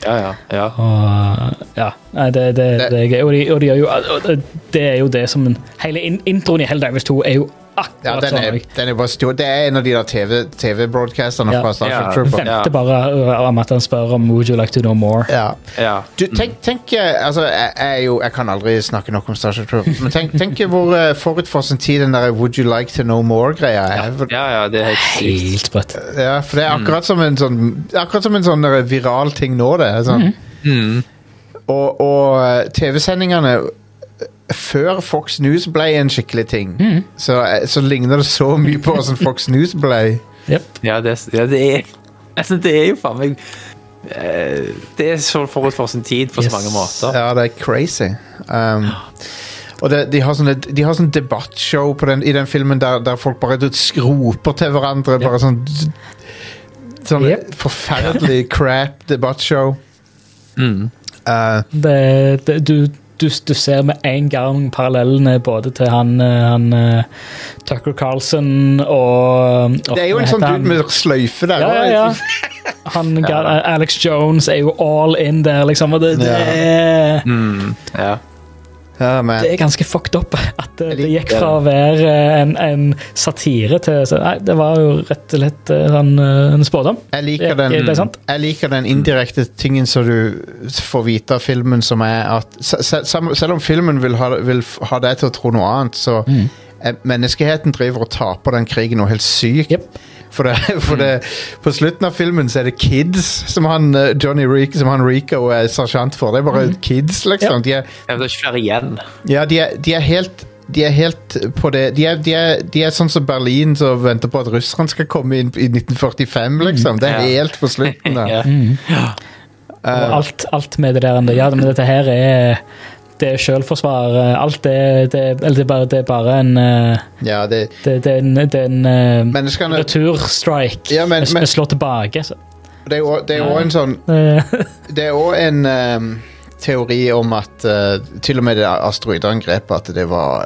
Ja, ja. ja. Og ja, nei, det, det, Det- det er gøy. Og de, og de jo og det- Det er jo det som en, Hele in, introen i Helldivers 2 er jo Ja, den er, sånn. den er bare stor. Det er en av de der TV TV-broadcasterne Ja. fra Starship Ja. Trooper. Venter bare uh, om at han spør om Would you like to know more. Ja. ja. Du, tenk, tenk eh, altså, jeg, jeg, jo, jeg kan aldri snakke nok om Starship Trooper, men tenk, tenk hvor uh, forut for sin tid den der Would you like to know more-greia er. Ja, ja, det er helt sykt. Helt sprøtt. Ja, for det er akkurat som en sånn Akkurat som en sånn der viral ting nå, det. Sånn. Mm. Og, og eh, TV-sendingene eh, før Fox News ble en skikkelig ting, så, eh, så ligner det så mye på hvordan Fox News ble. Yep. Ja, det, ja, det er Altså, det er jo faen meg eh, Det er så forut for sin tid på Yes. så mange måter. Ja, det er crazy. Um, og det, de har sånne, de har sånn debattshow på den, i den filmen der, der folk bare skroper til hverandre. Bare sånn Sånn Yep. forferdelig crap debattshow. Mm. Uh, Det, det, du, du, du ser med en gang parallellene både til han, eh, han eh, Tucker Carlson og det er jo en sånn dude med sløyfe der. Ja, ja, ja. Han, Alex Jones er jo all in der, liksom. Og det, det, Ja. er, Mm. Ja. Ja, det er ganske fucked up at det, det gikk fra å være en, en satire til så, Nei, det var jo rett og slett eh, sånn, eh, en spådom. jeg, liker Er- den, jeg liker den indirekte tingen som du får vite av filmen, som er at se- se- selv om filmen vil ha, vil ha deg til å tro noe annet, så mm. menneskeheten driver og taper den krigen noe helt sykt. Jep. For, det, for det, på slutten av filmen så er det kids som han eh, Johnny Rico, som han Rico er sersjant for. Det er bare kids, liksom. De er, Ja, Det er ikke flere igjen. ja, de er, de er helt de er helt på det De er, de er, de er sånn som Berlin som venter på at russerne skal komme inn i 1945, liksom. Det er Ja. helt på slutten, da. Ja. Og alt, alt med det der Ja, men dette her er det er selvforsvar. eh, Alt det, det, eller det, er bare, det er bare en eh, Ja, det, Det, det er en, det er en eh, Menneskene returstrike. Ja, men- men- slår tilbake. Så. det er jo- er òg en sånn Det er òg en um, teori om at uh, til og med det asteroideangrepet at det var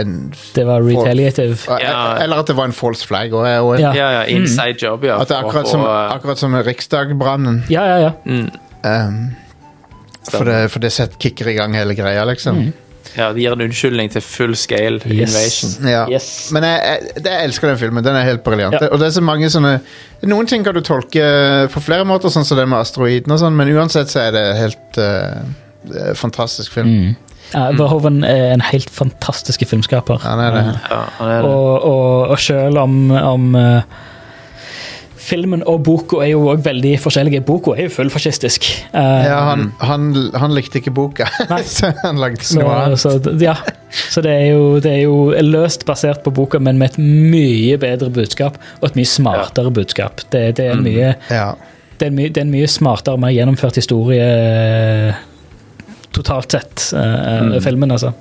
en det var retaliative. Ja. Eller at det var en false flag. Og, og, Ja. Ja, ja, inside job, ja. At det er for- akkurat som, for, akkurat som Riksdag-brannen. Ja, ja, ja. mm, ehm, for det, for det set, kicker i gang hele greia, liksom. ja, Det gir en unnskyldning til full scale Yes. invasion. Ja. Yes. Men jeg, jeg, jeg elsker den filmen. Den er helt briljant. Ja. Og det er så mange sånne Noen ting kan du tolke på flere måter, sånn som det med asteroiden og sånn, men uansett så er det helt eh, en fantastisk film. Mm. Ja, Verhoeven er en helt fantastisk filmskaper. Han er det. Ja, han er det. Og, og, og selv om, om eh, filmen og boka er jo også veldig forskjellige. Boka er jo fullfascistisk. Eh, Ja, han, han, han likte ikke boka, så han lagde så, noe annet. så, ja. så det er, jo, det er jo løst basert på boka, men med et mye bedre budskap og et mye smartere budskap. Det, det, er en mye, Ja. det, er en mye, det er en mye smartere, mer gjennomført historie eh, totalt sett, eh, filmen, altså.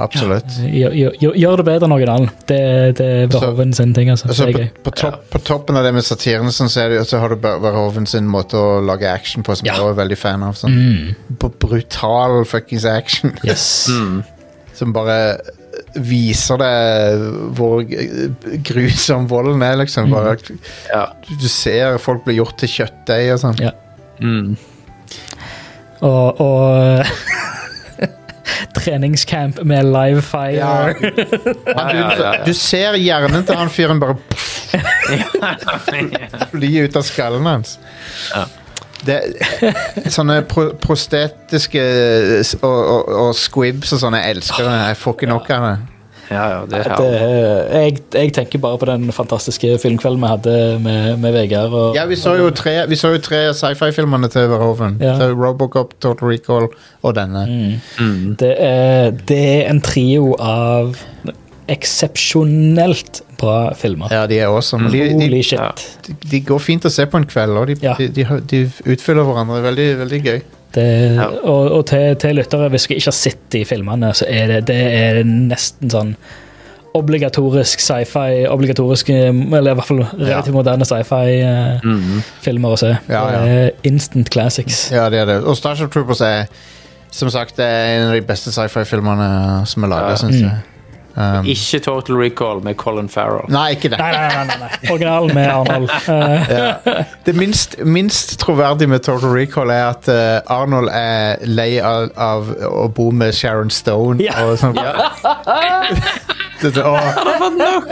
Absolutt. Gjør, gjør, gjør det bedre enn originalen. Det, det er Verhoven sin ting, altså. Altså, er på, på, topp, på toppen av det med satiren sånn, så, er det, så har du Verhoven sin måte å lage action på, som Ja. jeg også er veldig fan av. Sånn. Mm. På brutal fuckings action. Yes. Mm. som bare viser deg hvor grusom volden er, liksom. Bare, Ja. du, du ser folk blir gjort til kjøttdeig og sånn. Ja. Mm. Og, og treningscamp med live fire. Ja. Du. Du ser hjernen til han fyren bare fly ut av skallen hans. Ja. Det, sånne pro prostetiske og, og, og squibs og sånn, jeg elsker det. Jeg får ikke nok av det. Ja, ja, det er Det, jeg, jeg tenker bare på den fantastiske filmkvelden vi hadde med, med Vegard. Og, Ja, vi så jo tre, vi så jo tre sci-fi-filmene til Verhoven. Ja. Så Robocop, Total Recall og denne. Mm. det, er, det er en trio av eksepsjonelt bra filmer. Ja, de er awesome. De, Holy shit. de, de går fint å se på en kveld, og de, Ja. de, de, de utfyller hverandre. Veldig, veldig gøy. Det, Ja. Og, og til, til lyttere, hvis dere ikke har sett de filmene, så er det, det er nesten sånn obligatorisk sci-fi, obligatorisk, eller i hvert fall relativt moderne sci-fi-filmer Mm. å se. Ja, ja. Instant classics. Ja, det er det. Og Starship Troopers er som sagt er en av de beste sci-fi-filmene som er laga, Ja. syns Mm. Um, Ikke Total Recall med Colin Farrell. nei, ikke det. Nei, nei, nei, nei, nei. Originalen med Arnold. ja. Det minst, minst troverdige med Total Recall er at uh, Arnold er lei av, av å bo med Sharon Stone. Ja. Og sånn. Det, det, åh,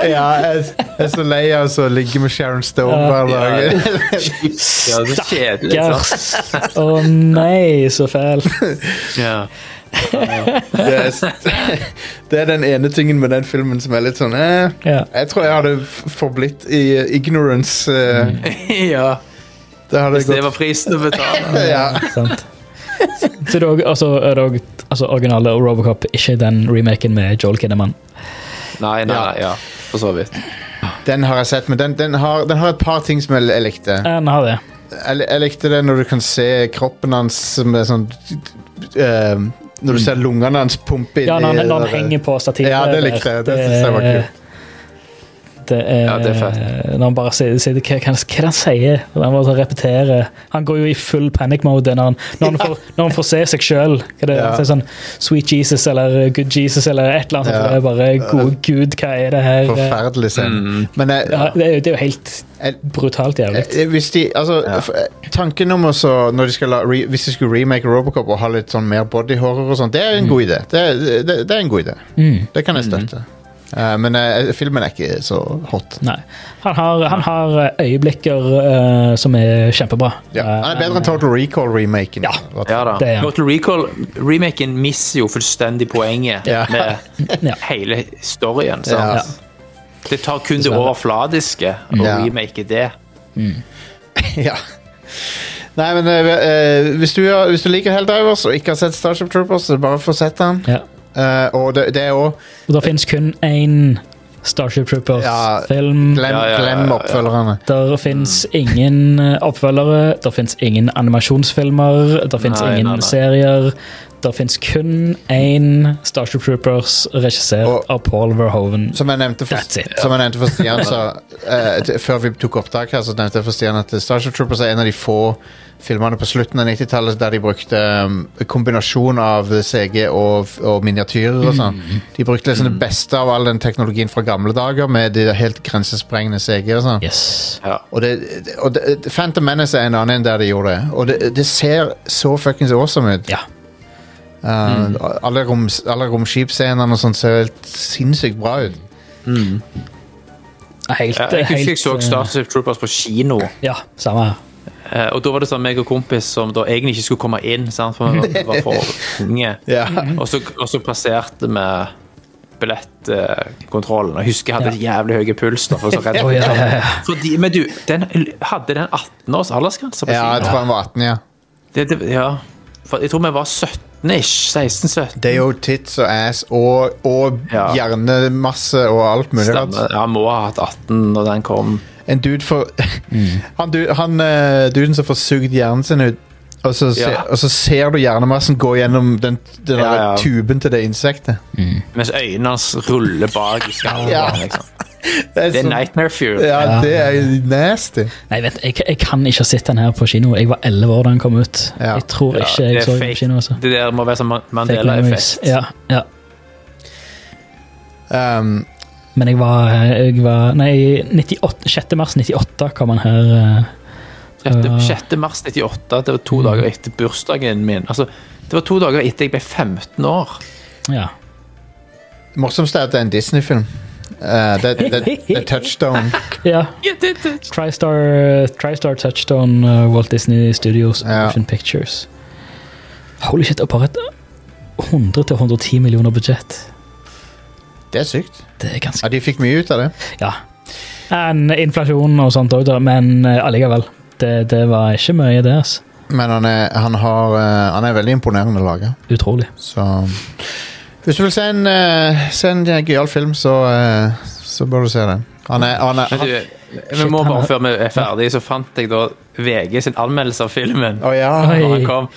ja, jeg, jeg er så lei av å ligge med Sharon Stone hver dag. Ja, er kjedelig. Stakkars. Å nei, så fælt. Ja. Det er, det er den ene tingen med den filmen som er litt sånn eh, Ja. Jeg tror jeg hadde forblitt i eh, ignorance. eh, ja. Det hadde Hvis det gått var prisen å betale. ja. Sant. Så det er også, altså, er det også, altså, originale Robocop, ikke den remaken med Joel Kinnaman. Nei, nei, nei, ja. For så vidt. Den har jeg sett, men den, den, har, den har et par ting som jeg, jeg likte. Den har det. Jeg, jeg likte det når du kan se kroppen hans med sånn eh, Når du ser lungene hans pumpe inn Ja, når han, i når han henger på stativet. Ja, det likte jeg. Det synes jeg var kult. Det er, Ja, det er fett. Når han bare sier, sier hva, hva, hva det han sier? Han bare repeterer. Han går jo i full panic mode når han, når han, får, når han får se seg sjøl. Ja. Sånn Sweet Jesus eller Good Jesus eller et eller annet. Ja. Det er bare gode gud, hva er det her? Forferdelig scene. Men jeg, Ja, det, er, det er jo helt brutalt jævlig. Eh, Hvis de, altså, ja. Tanken om også, når de skal la, re, Hvis de skulle remake Robocop og ha litt sånn mer body horror og sånt, det er en god idé. Det, det, det er en god idé. Mm. Det kan jeg støtte. Eh, men uh, filmen er ikke så hot. Nei. Han har, han har øyeblikker uh, som er kjempebra. Ja. Han er bedre enn Total Recall-remaken. Ja. Ja da. Det. Total Recall remaken misser jo fullstendig poenget Ja. med Ja. hele storyen. Ja. Det tar kun det overfladiske og Ja. ikke det. ja. Nei, men eh, eh, hvis, du, hvis du liker Helldivers og ikke har sett Starship Troopers, så bare få sett den. Ja. Uh, og det, det er òg Og det finnes kun én Starship Troopers-film. Ja, glem, ja, glem oppfølgerne. Der fins ingen eh, oppfølgere, der fins ingen animasjonsfilmer, der fins ingen nei, nei. serier. Der fins kun én Starship Troopers regissert Og- av Paul Verhoeven. Som jeg nevnte for, That's it. som jeg nevnte for Stian, så, eh, t- før vi tok opptak her, så nevnte jeg for Stian at Starship Troopers er en av de få filmene på slutten av 90-tallet der de brukte um, kombinasjon av CG og, og miniatyrer og sånn. De brukte liksom det beste av all den teknologien fra gamle dager med de helt grensesprengende CG og sånn. Yes. Ja. Og, det, og det, Phantom Menace er en annen enn der de gjorde det. Og det, det ser så fuckings awesome ut. Ja. Uh, alle, rom, alle romskipscenene og sånt ser helt sinnssykt bra ut. Helt, Ja, Jeg husker jeg helt, så eh, Starship Troopers på kino. Ja, samme her. Uh, Og da var det sånn meg og kompis som da egentlig ikke skulle komme inn, sant? for vi var- for unge. Ja. Og så, og så passerte vi billettkontrollen. Og jeg husker jeg hadde jævlig høy puls. da, for så redd. oh, ja, ja, ja. Fordi, men du, den, hadde den 18 års aldersgrense på ja, jeg tror den var 18, ja. Det, det, ja. Jeg tror vi var 17-ish. 16-17. Det er jo tits og ass og, og Ja. hjernemasse og alt mulig. Stemme. Ja, må ha hatt 18 når den kom. En dude for Han, du, han uh, duden som får sugd hjernen sin ut, og så, se, Ja. og så ser du hjernemassen gå gjennom den, den Ja, ja. tuben til det insektet. Mens øynene hans ruller bak i skallen. Ja. Liksom. Det er, Det er så- Nightmare Fuel. ja, Ja. det er nasty. Nei, vent, jeg, jeg kan ikke ha sett den her på kino. Jeg var elleve år da den kom ut. Ja. Jeg tror Ja, ikke jeg så den på kino. Også. Det der må være sånn memories. Mandela-effekt. Ja, ja. Um, Men jeg var, jeg var Nei, 98, 6. mars 98 kom han her. Uh, 6. 6. mars 98, det var to dager etter bursdagen min. Altså, det var to dager etter jeg ble 15 år. Ja. Morsomst er at det er en Disney-film. Eh, det, det, det er Touchstone. ja. TriStar, TriStar Touchstone uh, Walt Disney Studios Ja. Motion Pictures. Holy shit, og bare et 100-110 millioner budsjett. Det er sykt. Det er ganske Ja, De fikk mye ut av det. Ja. En inflasjon og sånt òg, men eh, allikevel. Det, det var ikke mye, det. altså. Men han er, han har, eh, han er veldig imponerende laga. Utrolig. Så Hvis du vil se en, uh, se en gøyal film, så, uh, så bør du se den. Han er, han er han, du, vi må bare før vi er ferdige, så fant jeg da VG sin anmeldelse av filmen. Å ja. Når han kom.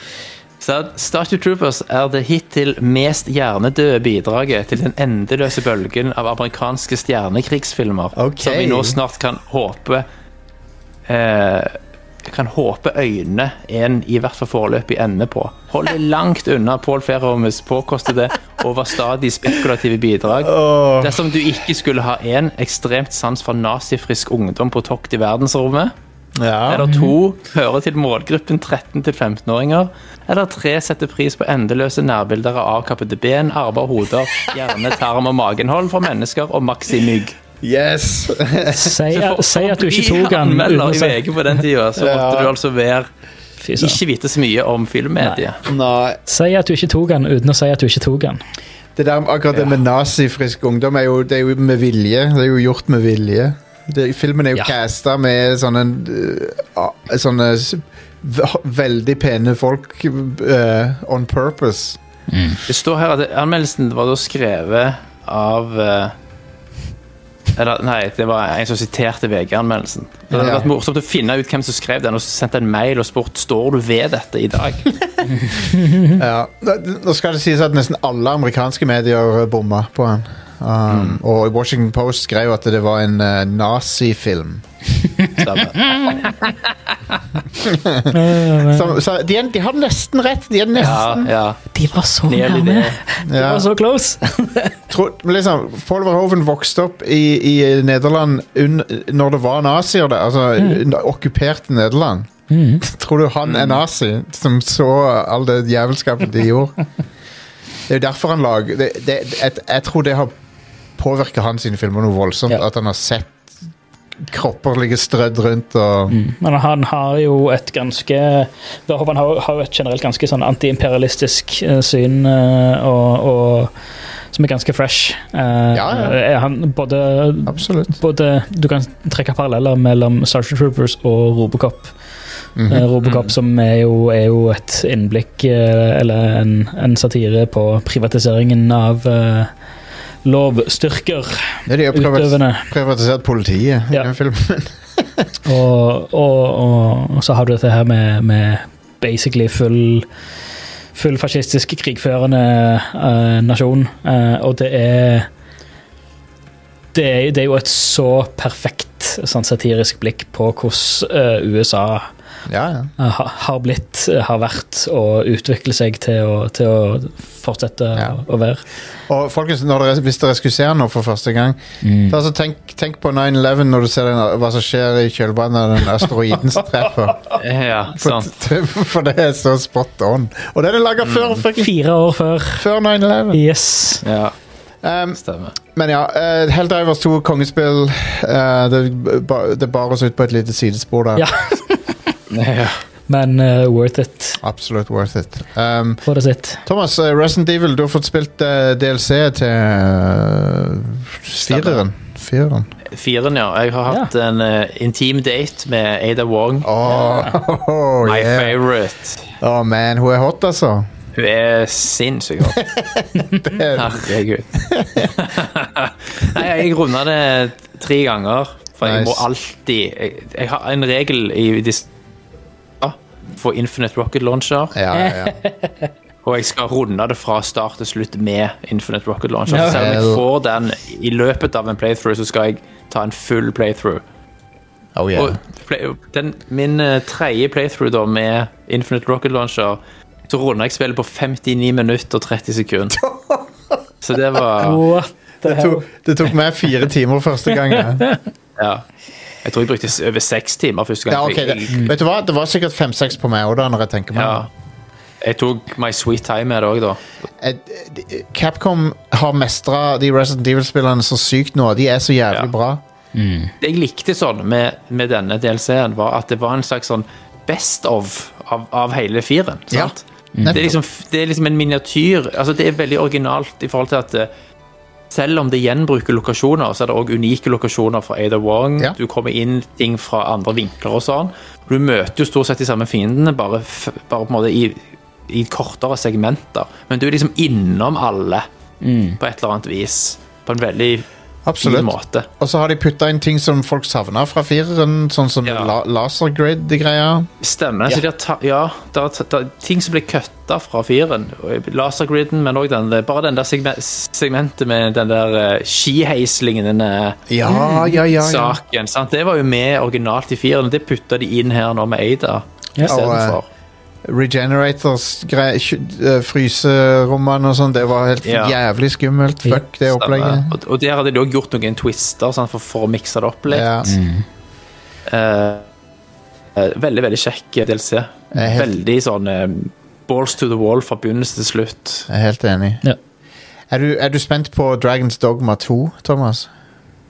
Så at Troopers er det hittil mest hjernedøde bidraget til den endeløse bølgen av amerikanske stjernekrigsfilmer, okay. som vi nå snart kan håpe eh, kan håpe øynene en i hvert fall foreløpig ende på. Hold deg langt unna Paul Ferromes påkostede, overstadig spekulative bidrag. Dersom du ikke skulle ha en ekstremt sans for nazifrisk ungdom på tokt i verdensrommet, ja. eller to hører til målgruppen 13-15-åringer, eller tre setter pris på endeløse nærbilder av avkappede ben, armer, hoder, hjerne, tarm og magenhold fra mennesker og maks i mygg. Yes! Si, si for at du ikke tok den anmelder i VG på den tida, så Ja. måtte du altså være ikke vite så mye om filmmediet. Nei. Si at du ikke tok den uten å si at du ikke tok den. Det der, akkurat det med nazifrisk ungdom er jo, det er jo med vilje. Det er jo gjort med vilje. Det, filmen er jo Ja. casta med sånne uh, Sånne veldig pene folk uh, on purpose. Det står her at anmeldelsen var da skrevet av eh, Eller, nei, det var en som siterte VG-anmeldelsen. Det hadde vært morsomt å finne ut hvem som skrev den, og sendte en mail og spurt står du ved dette i dag. Ja. Nå- skal det sies at nesten alle amerikanske medier bomma på han. Um, Og Washington Post skrev at det var en uh, nazifilm. Stemmer. Så, så de, de har nesten rett. De er Ja, nesten ja. De var så nærme. De Ja. var så close. Tro, men liksom, Paul Verhoeven vokste opp i, i Nederland un, når det var nazier der. Altså Mm. okkuperte Nederland. Tror du han er nazi, som så all det jævelskapet de gjorde? Det er jo derfor han lager det, det, jeg, jeg tror det har påvirka han sine filmer noe voldsomt. Ja. At han har sett kropper ligge strødd rundt og Men han har jo et ganske Han har, har et generelt ganske sånn antiimperialistisk eh, syn, eh, og, og, som er ganske fresh. Uh, Ja, ja. er Han både, både Du kan trekke paralleller mellom Sergeant Troopers og Robocop. Mhm. Eh, Robocop som er jo, er jo et innblikk, eller en, en satire på privatiseringen av eh, lovstyrker. Ja, de har privatisert politiet i Ja. den filmen. Og, og, og så har du dette her med, med basically full Full fascistisk krigførende uh, nasjon. Uh, og det er det er, det er jo et så perfekt sånn satirisk blikk på hvordan uh, USA Ja, ja. eh, ha- har blitt, eh, har vært og utvikler seg til å, til å fortsette Ja. å være. Og folkens, når dere, hvis dere skulle se noe for første gang, mm. altså tenk, tenk på 9-11 når du ser den, hva som skjer i kjølvannet av den asteroiden som treffer. Ja, For, sant. for det er så spot on. Og den er laga før, fucking- Fire år før. før 9-11. Yes. Ja, Um, stemmer. men ja, uh, Helldivers 2 kongespill. Uh, det, ba- det bar oss ut på et lite sidespor der. Ja. Ja. Men uh, worth it Absolutt worth it. Um, for det sitt. Thomas, uh, Resident Evil, du har fått spilt uh, DLC til uh, fireren. Fireren. Fireren, ja. Jeg har hatt en uh, intim date med Ada Wong. Oh, My yeah. favorite. oh man, hun er hot, altså. Hun er sinnssykt hot. Herregud. Nei, jeg runda det tre ganger, for jeg må alltid jeg, jeg har en regel i disse for Infinite Rocket Launcher, Ja, ja, ja. og jeg skal runde det fra start til slutt med Infinite Rocket Launcher. No. Selv om jeg får den i løpet av en playthrough, så skal jeg ta en full playthrough. Oh, yeah. Og den, min uh, tredje playthrough da med Infinite Rocket Launcher, så runda jeg spillet på 59 minutter og 30 sekunder. Så det var What the Det tok, det tok meg fire timer første gang. Ja. Jeg tror jeg brukte over seks timer første gang. Ja, okay, det, vet du hva? Det var sikkert fem-seks på meg òg, når jeg tenker meg ja. jeg tok My Sweet Time med det òg, da. Capcom har mestra de Resident Evil-spillerne så sykt nå. De er så jævlig Ja. bra. Det jeg likte sånn med, med denne DLC-en, var at det var en slags sånn best of av, av hele firen. Ja. Mm. Det, er liksom, det er liksom en miniatyr. Altså, det er veldig originalt i forhold til at eh, selv om det gjenbruker lokasjoner, så er det òg unike lokasjoner fra Ada Wong. Ja. Du kommer inn ting fra andre vinkler og sånn. Du møter jo stort sett de samme fiendene, bare, bare på en måte i, i kortere segmenter. Men du er liksom innom alle på et eller annet vis. På en veldig Absolutt. måte. Og så har de putta inn ting som folk savna fra fireren, sånn som Ja. la laser grid-greia. Stemmer. Så de har ta, ja, det er, det er ting som blir kutta fra firen. Lasergriden, men òg bare den der segme segmentet med den der uh, skiheislingen, den eh, Ja, ja, ja. ja. saken. Sant? Det var jo med originalt i firen, det putta de inn her nå med Ada Ja. istedenfor. Regenerators, eh, fryserommene og sånn. Det var helt Ja. jævlig skummelt. Fuck det opplegget. Og, og der hadde de òg gjort noen twister sånn, for, for å mikse det opp litt. Ja. Mm. Uh, veldig, veldig kjekk DLC. Helt- Veldig sånn uh, balls to the wall fra begynnelse til slutt. Jeg er helt enig. Ja. Er du, er du spent på Dragons Dogma 2, Thomas?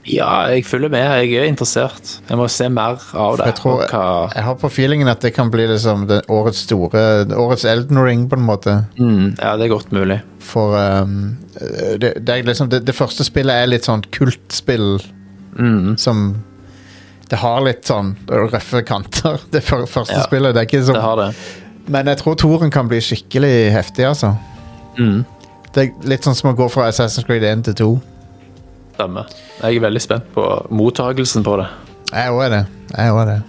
Ja, jeg følger med. Jeg er interessert. Jeg må se mer av det. Jeg tror-. Jeg har på feelingen at det kan bli liksom det, årets store Årets Elden Ring, på en måte. mm, ja, det er godt mulig. For um, det, det, liksom, det, det første spillet er litt sånn kultspill Mm, som Det har litt sånn røffe kanter, det første Ja, spillet. Det er ikke det har det. men jeg tror toren kan bli skikkelig heftig, altså. Mm. Det er litt sånn som å gå fra Assassin's Creed 1 til 2. Stemmer. Jeg er veldig spent på mottagelsen på det. Jeg òg er det. Jeg er det.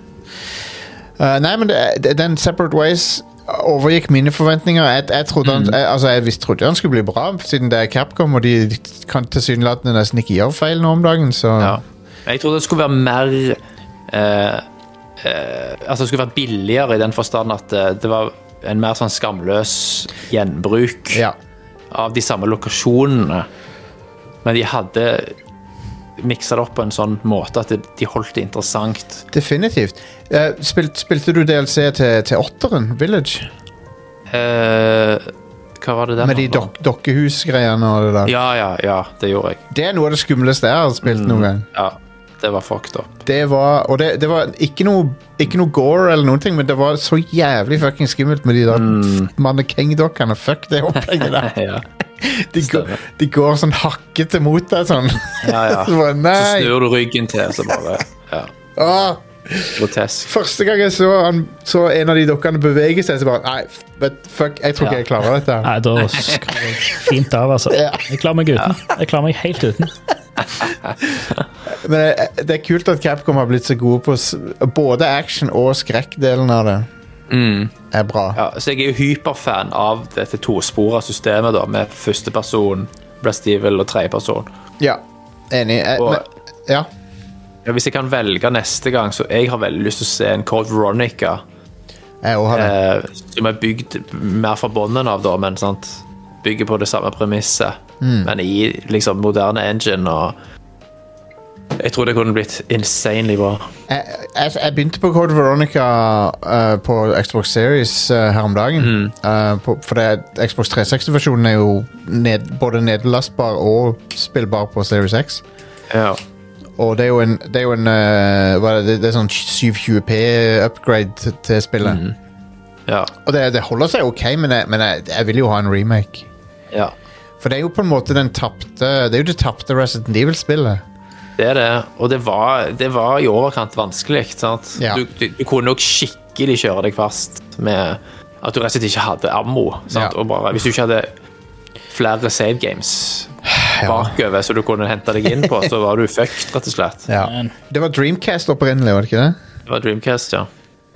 Uh, nei, men det, den Separate Ways overgikk mine forventninger. Jeg, jeg, trodde han, jeg, altså jeg visst trodde han skulle bli bra, siden det er Capcom, og de kan tilsynelatende nesten ikke gjøre feil nå om dagen. Så Ja. Jeg trodde det skulle være mer eh, eh, Altså det skulle være billigere i den forstand at eh, det var en mer sånn skamløs gjenbruk ja. av de samme lokasjonene. Men de hadde miksa det opp på en sånn måte at de holdt det interessant. definitivt. Eh, spilt, spilte du DLC til, til åtteren, Village? Eh, hva var det der? Med de dok dokkehusgreiene og det der? Ja, ja, ja, det gjorde jeg. Det er noe av det skumleste jeg har spilt noen gang. Ja, det var fucked up. Det var, og det, det var ikke noe, ikke noe gore eller noen ting, men det var så jævlig fucking skummelt med de der mm. mannekengdokkene. Fuck det opplegget der. ja, De går, de går sånn hakkete mot deg sånn. ja. ja. Så bare, Så snur du ryggen til, så bare Ja, ah. grotesk. første gang jeg så, han, så en av de dokkene bevege seg, så bare Nei, but fuck, jeg tror ikke Ja. jeg klarer dette. Nei, da skrur jeg fint av, altså. Ja. Jeg klarer meg uten. Jeg klarer meg helt uten. Men det, det er kult at Capcom har blitt så gode på s- både action og skrekkdelen av det. Mm. Er bra. Ja, så jeg er jo hyperfan av dette tospora systemet, da, med førsteperson, Breast Evil og tredjeperson. Ja, enig. Eh, Og- men, ja. Ja, hvis jeg kan velge neste gang, så jeg har veldig lyst til å se en Code Veronica Jeg òg har det. eh, som er bygd mer fra bånden av, da, men sant? bygger på det samme premisset, men i liksom moderne engine og Jeg tror det kunne blitt insanely bra. Jeg, jeg, jeg begynte på Code Veronica uh, på Xbox Series uh, her om dagen. Eh, på, for det, Xbox 360-versjonen er jo ned, både nedlastbar og spillbar på Series X. Ja. Og det er jo en, det er jo en det, det er sånn 720p-upgrade til, spillet. spillet. Ja. Og det, det holder seg ok, men, jeg, men jeg, jeg vil jo ha en remake. ja. For det er jo på en måte den tapte Det er jo det tapte Resident Evil-spillet. Det er det, og det var, det var i overkant vanskelig. Sant? Ja. Du, du, du kunne nok skikkelig kjøre deg fast med at du rett og slett ikke hadde ammo. Sant? Ja. Og bare, hvis du ikke hadde flere save games Ja. bakover så du kunne hente deg inn på, så var du fucked, rett og slett. Ja. Det var Dreamcast opprinnelig, var det ikke det? Det var Dreamcast, ja.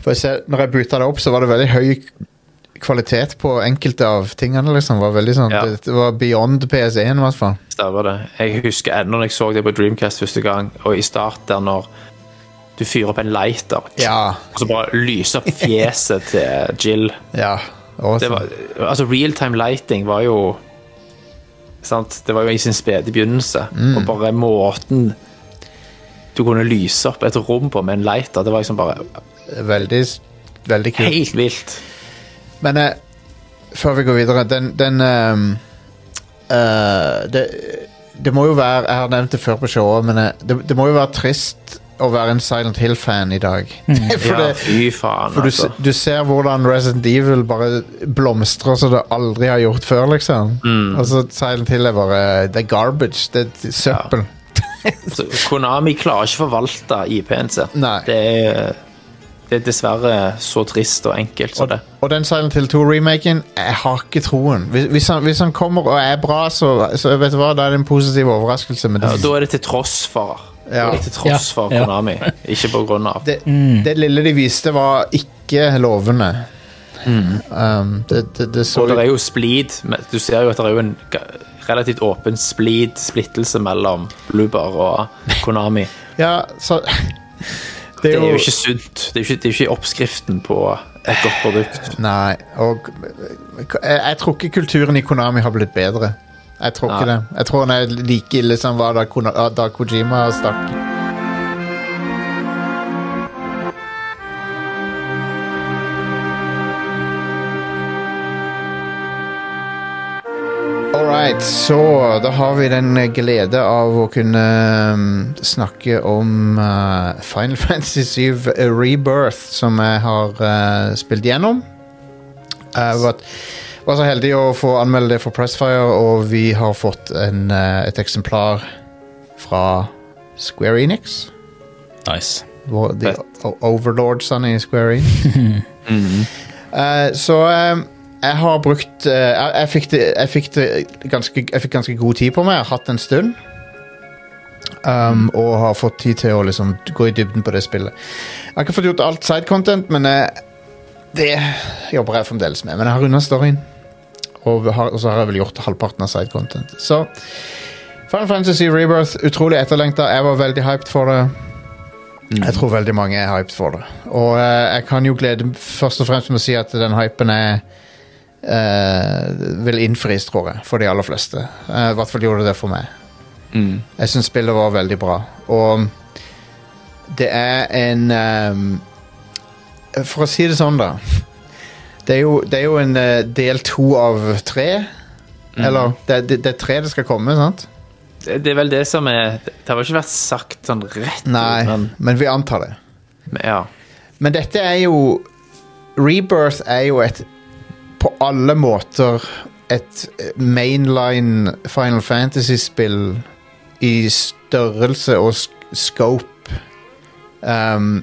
For jeg ser, når jeg boota det opp, så var det veldig høy kvalitet på enkelte av tingene. liksom. Var veldig sånn, Ja. det, det var beyond PS1 i hvert fall. Stemmer det. Jeg husker ennå når jeg så det på Dreamcast første gang, og i start der når du fyrer opp en lighter, Ja. og så bare lyser opp fjeset til Jill. ja. Awesome. Det var, altså Realtime lighting var jo sant? Det var jo i sin spede begynnelse. Mm. Og bare måten du kunne lyse opp et rom på med en lighter, det var liksom bare Veldig, veldig kult. helt vilt. Men eh, før vi går videre Den, den um, uh, det, det må jo være Jeg har nevnt det før på showet, men uh, det, det må jo være trist å være en Silent Hill-fan i dag. for ja, det, fy faen, for du, altså. du, du ser hvordan Resident Evil bare blomstrer som det aldri har gjort før, liksom. Mm. Altså, Silent Hill er bare Det er garbage. Det er søppel. Så Konami klarer ikke å forvalte IP-en sin. Det er, det er dessverre så trist og enkelt som Og, det. og den Silent Hill 2-remaken, jeg har ikke troen. Hvis, hvis, han, hvis han kommer og er bra, så, så vet du hva, da er det en positiv overraskelse. Ja, da er det til tross for. Ja. Til tross Ja, for ja. Konami, ikke på grunn av. det, det lille de viste, var ikke lovende. Um, det, det, det så Og det er jo splid. Du ser jo at det er jo en relativt åpen splid, splittelse mellom Blueber og Konami. Ja, så Det er jo ikke sunt. Det er jo ikke, det er jo ikke oppskriften på et godt produkt. Nei, og jeg, jeg tror ikke kulturen i Konami har blitt bedre. Jeg tror ikke Nei. det. Jeg tror han er like ille som var da, da Kojima stakk. Alright, så da har vi den glede av å kunne um, snakke om uh, Final Fantasy 7 Rebirth, som jeg har uh, spilt gjennom. Jeg var, var så heldig å få anmelde det for Pressfire, og vi har fått en, uh, et eksemplar fra Square Enix. Nice. Hvor- De overlordsene i Square Enix. Eh, så eh, jeg har brukt eh, jeg, jeg, fikk det, jeg, fikk det ganske, jeg fikk ganske god tid på meg. Jeg har hatt en stund. Um, og har fått tid til å liksom gå i dybden på det spillet. Jeg har ikke fått gjort alt side content, men jeg, det jobber jeg fremdeles med. Men jeg har runda storyen, og, har, og så har jeg vel gjort halvparten av side content. Så Final Fantasy Rebirth, utrolig etterlengta. Jeg var veldig hyped for det. Jeg tror veldig mange er hyped for det. Og uh, jeg kan jo glede først og fremst med å si at den hypen er eh, vil innfris, tror jeg, for de aller fleste. Uh, I hvert fall gjorde det det for meg. Mm. Jeg syns spillet var veldig bra. Og det er en um, For å si det sånn, da. Det er jo, det er jo en uh, del to av tre. Eller det, det, det er tre det skal komme, sant? Det, det er vel det som er Det har vel ikke vært sagt sånn rett Nei, men men vi antar det. men ja. Men dette er jo Rebirth er jo et På alle måter et mainline Final Fantasy-spill i størrelse og scope um,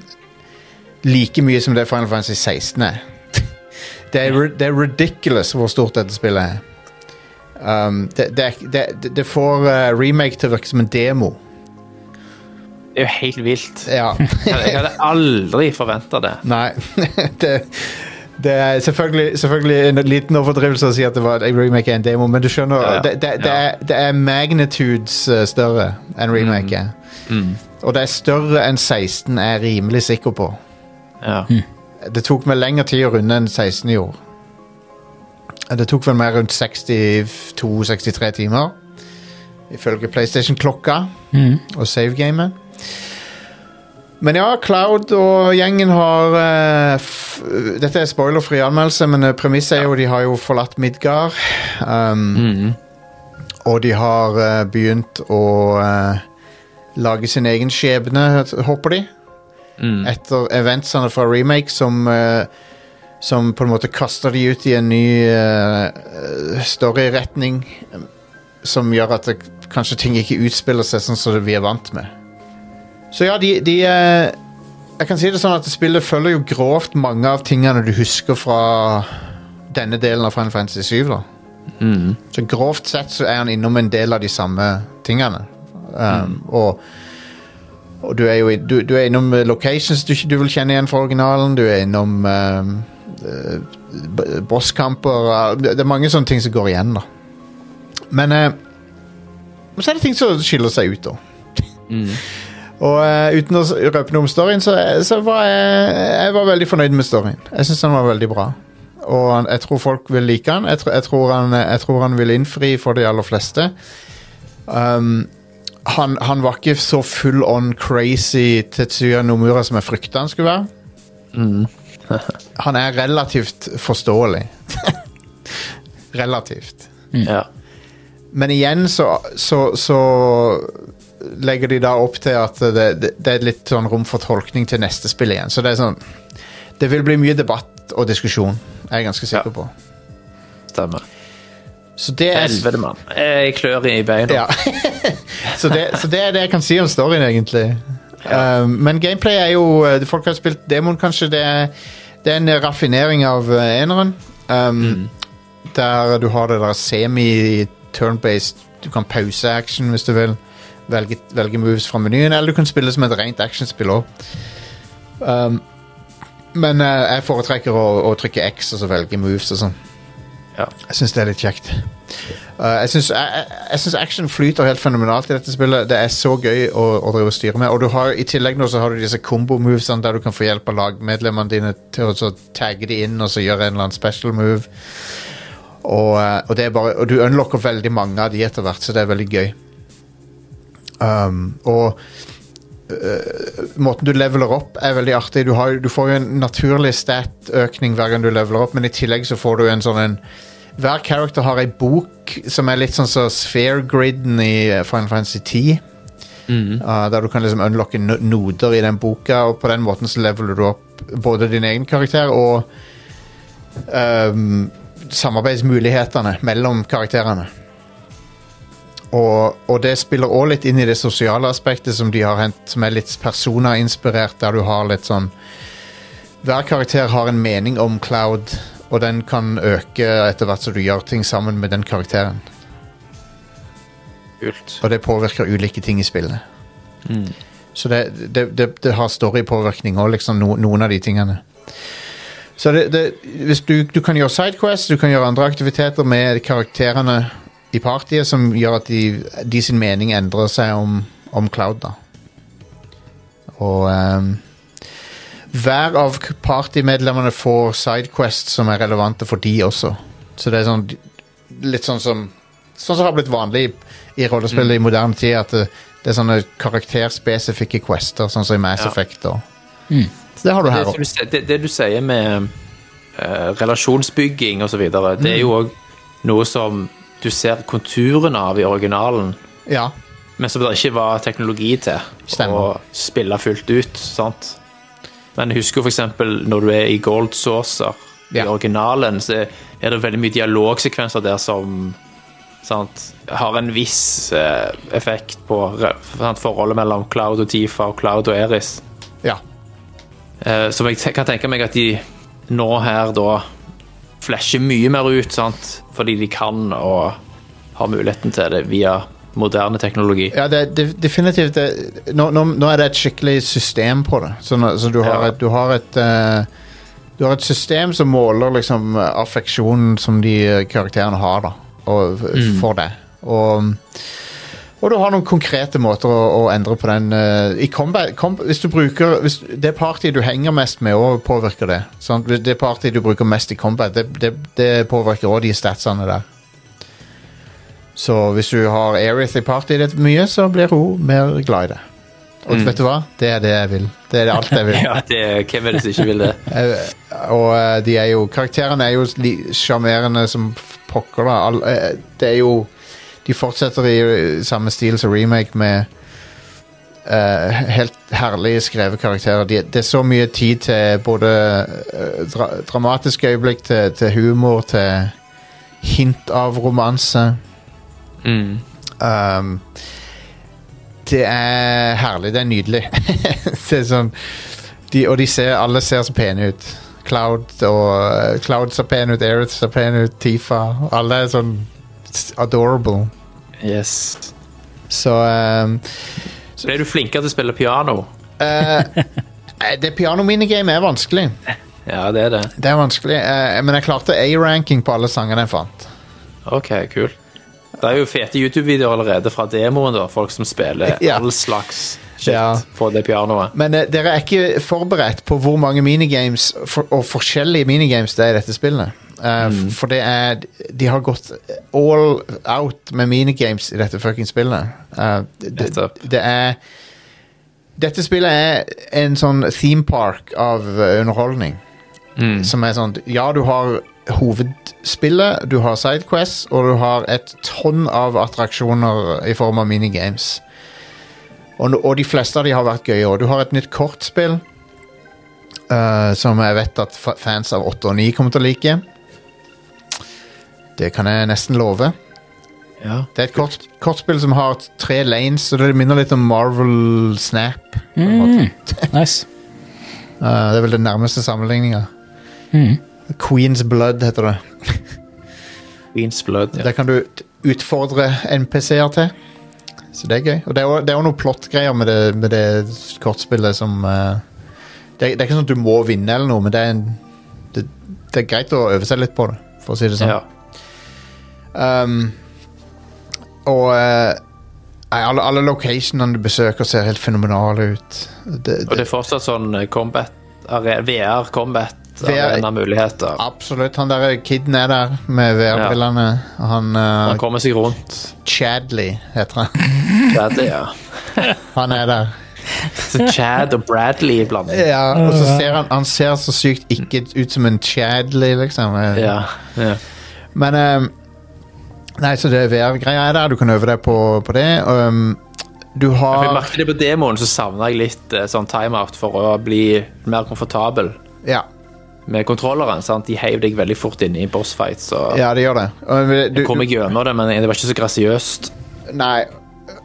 like mye som det Final Fantasy 16 er. det, er det er ridiculous hvor stort dette spillet er. Um, det, det, det, det får uh, remake til å virke som en demo. Det er jo helt vilt. Ja. Jeg jeg hadde aldri forventa det. Nei. det, det er selvfølgelig, selvfølgelig en liten overdrivelse å si at det var en remake en demo, men du skjønner, Ja, ja. Det, det, det, er, det er magnitudes eh, større enn remake Mm. Mm. Og det er større enn 16, er jeg rimelig sikker på. Ja. Det tok meg lengre tid å runde enn 16 gjorde. Det tok vel mer rundt 62-63 timer, ifølge PlayStation-klokka Mhm. og savegamet. Men ja, Cloud og gjengen har f Dette er spoilerfri anmeldelse, men eh, premisset er jo de har jo forlatt Midgard. Um, Mm. Og de har uh, begynt å uh, lage sin egen skjebne, håper de. Mm. Etter eventsene fra remake som uh, Som på en måte kaster de ut i en ny uh, storyretning. Som gjør at det, kanskje ting ikke utspiller seg sånn som vi er vant med. Så ja, de, de eh, Jeg kan si det sånn at spillet følger jo grovt mange av tingene du husker fra denne delen av Final Fantasy 7. da. Mm. Så grovt sett så er han innom en del av de samme tingene. Um, og, og du er jo du, du er innom eh, locations du, ikke- du vil kjenne igjen fra originalen. Du er innom um, uh, bosskamper. uh, det er mange sånne ting som går igjen, da. Men uh, så er det ting som skiller seg ut, da. Mm. Og uh, uten å røpe noe om storyen, så, så var jeg, jeg var veldig fornøyd med storyen. Jeg syns den var veldig bra. Og han- jeg tror folk vil like han. Jeg, jeg, tror han jeg tror han vil innfri for de aller fleste. Um, han, han var ikke så full on crazy Tetsuya Nomura som jeg frykta han skulle være. Mm. Han er relativt forståelig. relativt. Ja. Men igjen så, så, så legger de da opp til at det, det, det er litt sånn rom for tolkning til neste spill igjen. Så det er sånn Det vil bli mye debatt og diskusjon, er jeg ganske sikker Ja. på. Stemmer. Så det er Helvete, mann. Jeg klør i beina. ja. så, det, så det er det jeg kan si om storyen, egentlig. Um, men gameplay er jo uh, Folk har spilt demon, kanskje. Det er, det er en raffinering av uh, eneren. Um, Der du har det der semi-turn-based Du kan pause action hvis du vil. Velge, velge moves fra menyen, eller du kan spille som et rent actionspill òg. Um, men uh, jeg foretrekker å, å trykke X og så velge moves og sånn. Ja. Jeg syns det er litt kjekt. Uh, jeg syns action flyter helt fenomenalt i dette spillet. Det er så gøy å, å drive og styre med. Og du har, i tillegg nå så har du disse combo-movesene der du kan få hjelp av lagmedlemmene dine til å så tagge de inn og så gjøre en eller annen special move. Og, uh, og, det er bare, og du unlocker veldig mange av de etter hvert, så det er veldig gøy. Um, og uh, måten du leveler opp er veldig artig. Du, har, du får jo en naturlig stat-økning hver gang du leveler opp, men i tillegg så får du en sånn en Hver character har ei bok som er litt sånn som sphere-griden i eh, Final Fantasy 10. Mm. Uh, der du kan liksom unlocke noder i den boka, og på den måten så leveler du opp både din egen karakter og um, samarbeidsmulighetene mellom karakterene. Og, og det spiller òg litt inn i det sosiale aspektet som de har hent, som er litt persona-inspirert, der du har litt sånn Hver karakter har en mening om Cloud, og den kan øke etter hvert som du gjør ting sammen med den karakteren. Kult. Og det påvirker ulike ting i spillet. Så det, det, det, det har storypåvirkning òg, liksom, no, noen av de tingene. Så det, det, hvis du, du kan gjøre sidequests, du kan gjøre andre aktiviteter med karakterene i partiet som gjør at de, de sin mening endrer seg om, om Cloud, da. Og um, hver av partymedlemmene får sidequests som er relevante for de også. Så det er sånn litt sånn som Sånn som har blitt vanlig i, i rollespill i moderne tid, at det, det er sånne karakterspesifikke quester, sånn som i Mass Ja. Effect. Og. Så det har du her òg. du, det, det du sier med uh, relasjonsbygging osv., det er jo òg noe som du ser konturene av i originalen, Ja. men som det ikke var teknologi til Stemmer. å spille fullt ut. sant? Men jeg husker f.eks. når du er i Gold Saucer i Ja. originalen, så er det veldig mye dialogsekvenser der som sant, har en viss eh, effekt på re- sant, forholdet mellom Cloud og Tifa og Cloud og Eris. ja. Eh, som jeg te- kan tenke meg at de nå her da flasher mye mer ut, sant? fordi de kan og har muligheten til det via moderne teknologi. Ja, det, det, definitivt. Det, nå, nå, nå er det et skikkelig system på det. Så, nå, så du har Ja. et, du har et uh, Du har et system som måler liksom affeksjonen som de eh, karakterene har, da. Og, For det. Og, og du har noen konkrete måter å, å endre på den uh, I combat, com, Hvis du bruker hvis Det partiet du henger mest med, òg påvirker det. Sant? Det partiet du bruker mest i combat, det, det, det påvirker òg de statsene der. Så hvis du har Aerith i partiet ditt mye, så blir hun mer glad i det. Og vet du hva? Det er det jeg vil. Det er alt jeg vil. Ja, det, hvem er det som ikke vil det? Eh, og uh, de er jo Karakterene er jo sjarmerende som pokker, da. All, det er jo De fortsetter i eh, samme stil som remake med eh, helt herlig skrevet karakterer. De, det er så mye tid til både eh, dra, dramatiske øyeblikk, til, til humor, til hint av romanse. Mm. Um, det er herlig. Det er nydelig. det er sånn de, Og de ser, alle ser så pene ut. Cloud og Cloud ser pen ut, Aerith ser pen ut, Tifa. Alle er sånn adorable. Yes. Så um, Så ble du flinkere til å spille piano? Uh, Det piano-minigame er vanskelig. Ja, det er det. Det er vanskelig, uh, Men jeg klarte A-ranking på alle sangene jeg fant. Ok, kult. Det er jo fete YouTube-videoer allerede fra demoen, da. Folk som spiller Ja. all slags shit Ja. på det pianoet. Men uh, dere er ikke forberedt på hvor mange minigames for, og forskjellige minigames det er i dette spillet. Eh, f- For det er De har gått all out med minigames i dette fucking spillet. Uh, det, det, er Dette spillet er en sånn theme park av underholdning. underholdning. Som er sånn Ja, du har hovedspillet, du har sidequests, og du har et tonn av attraksjoner i form av minigames. Og, og de fleste av de har vært gøye. Og du har et nytt kortspill Uh, som jeg vet at fans av 8 og 9 kommer til å like. Det kan jeg nesten love. Ja. Det er et kort, kortspill som har tre lanes, så det minner litt om Marvel Snap. på en måte. Nice. Uh, det er vel den nærmeste sammenligninga. Mm. Queen's Blood heter det. Queen's Blood. Ja. Der kan du utfordre NPC-er til. Så det er gøy. Og det er jo- det jo noen plot-greier med, det- med det kortspillet som uh, det, er, det er ikke sånn at du må vinne eller noe, men det er, en, det, det er greit å øve seg litt på det, for å si det sånn. Ja. Um, og eh, nei, alle, alle locationene du besøker, ser helt fenomenale ut. Det, Og det er fortsatt sånn eh, combat, VR combat VR arena-muligheter. Absolutt. Han der kiden er der med VR-brillene. Han uh, Han kommer seg rundt. Chadley heter han. Det er ja. Han er der. Så Chad og Bradley iblant. Ja, og så ser han Han ser så sykt ikke ut som en Chadley, liksom. Ja. ja. Men um, Nei, så det VR-greia er der. Du kan øve deg på, på det. Um, du har jeg merket det på demoen, så savna jeg litt eh, sånn timeout for å bli mer komfortabel Ja, med kontrolleren. sant? De heiv deg veldig fort inn i bossfights. Og ja det gjør det. Og du, jeg kom meg gjennom det, men det var ikke så grasiøst. nei,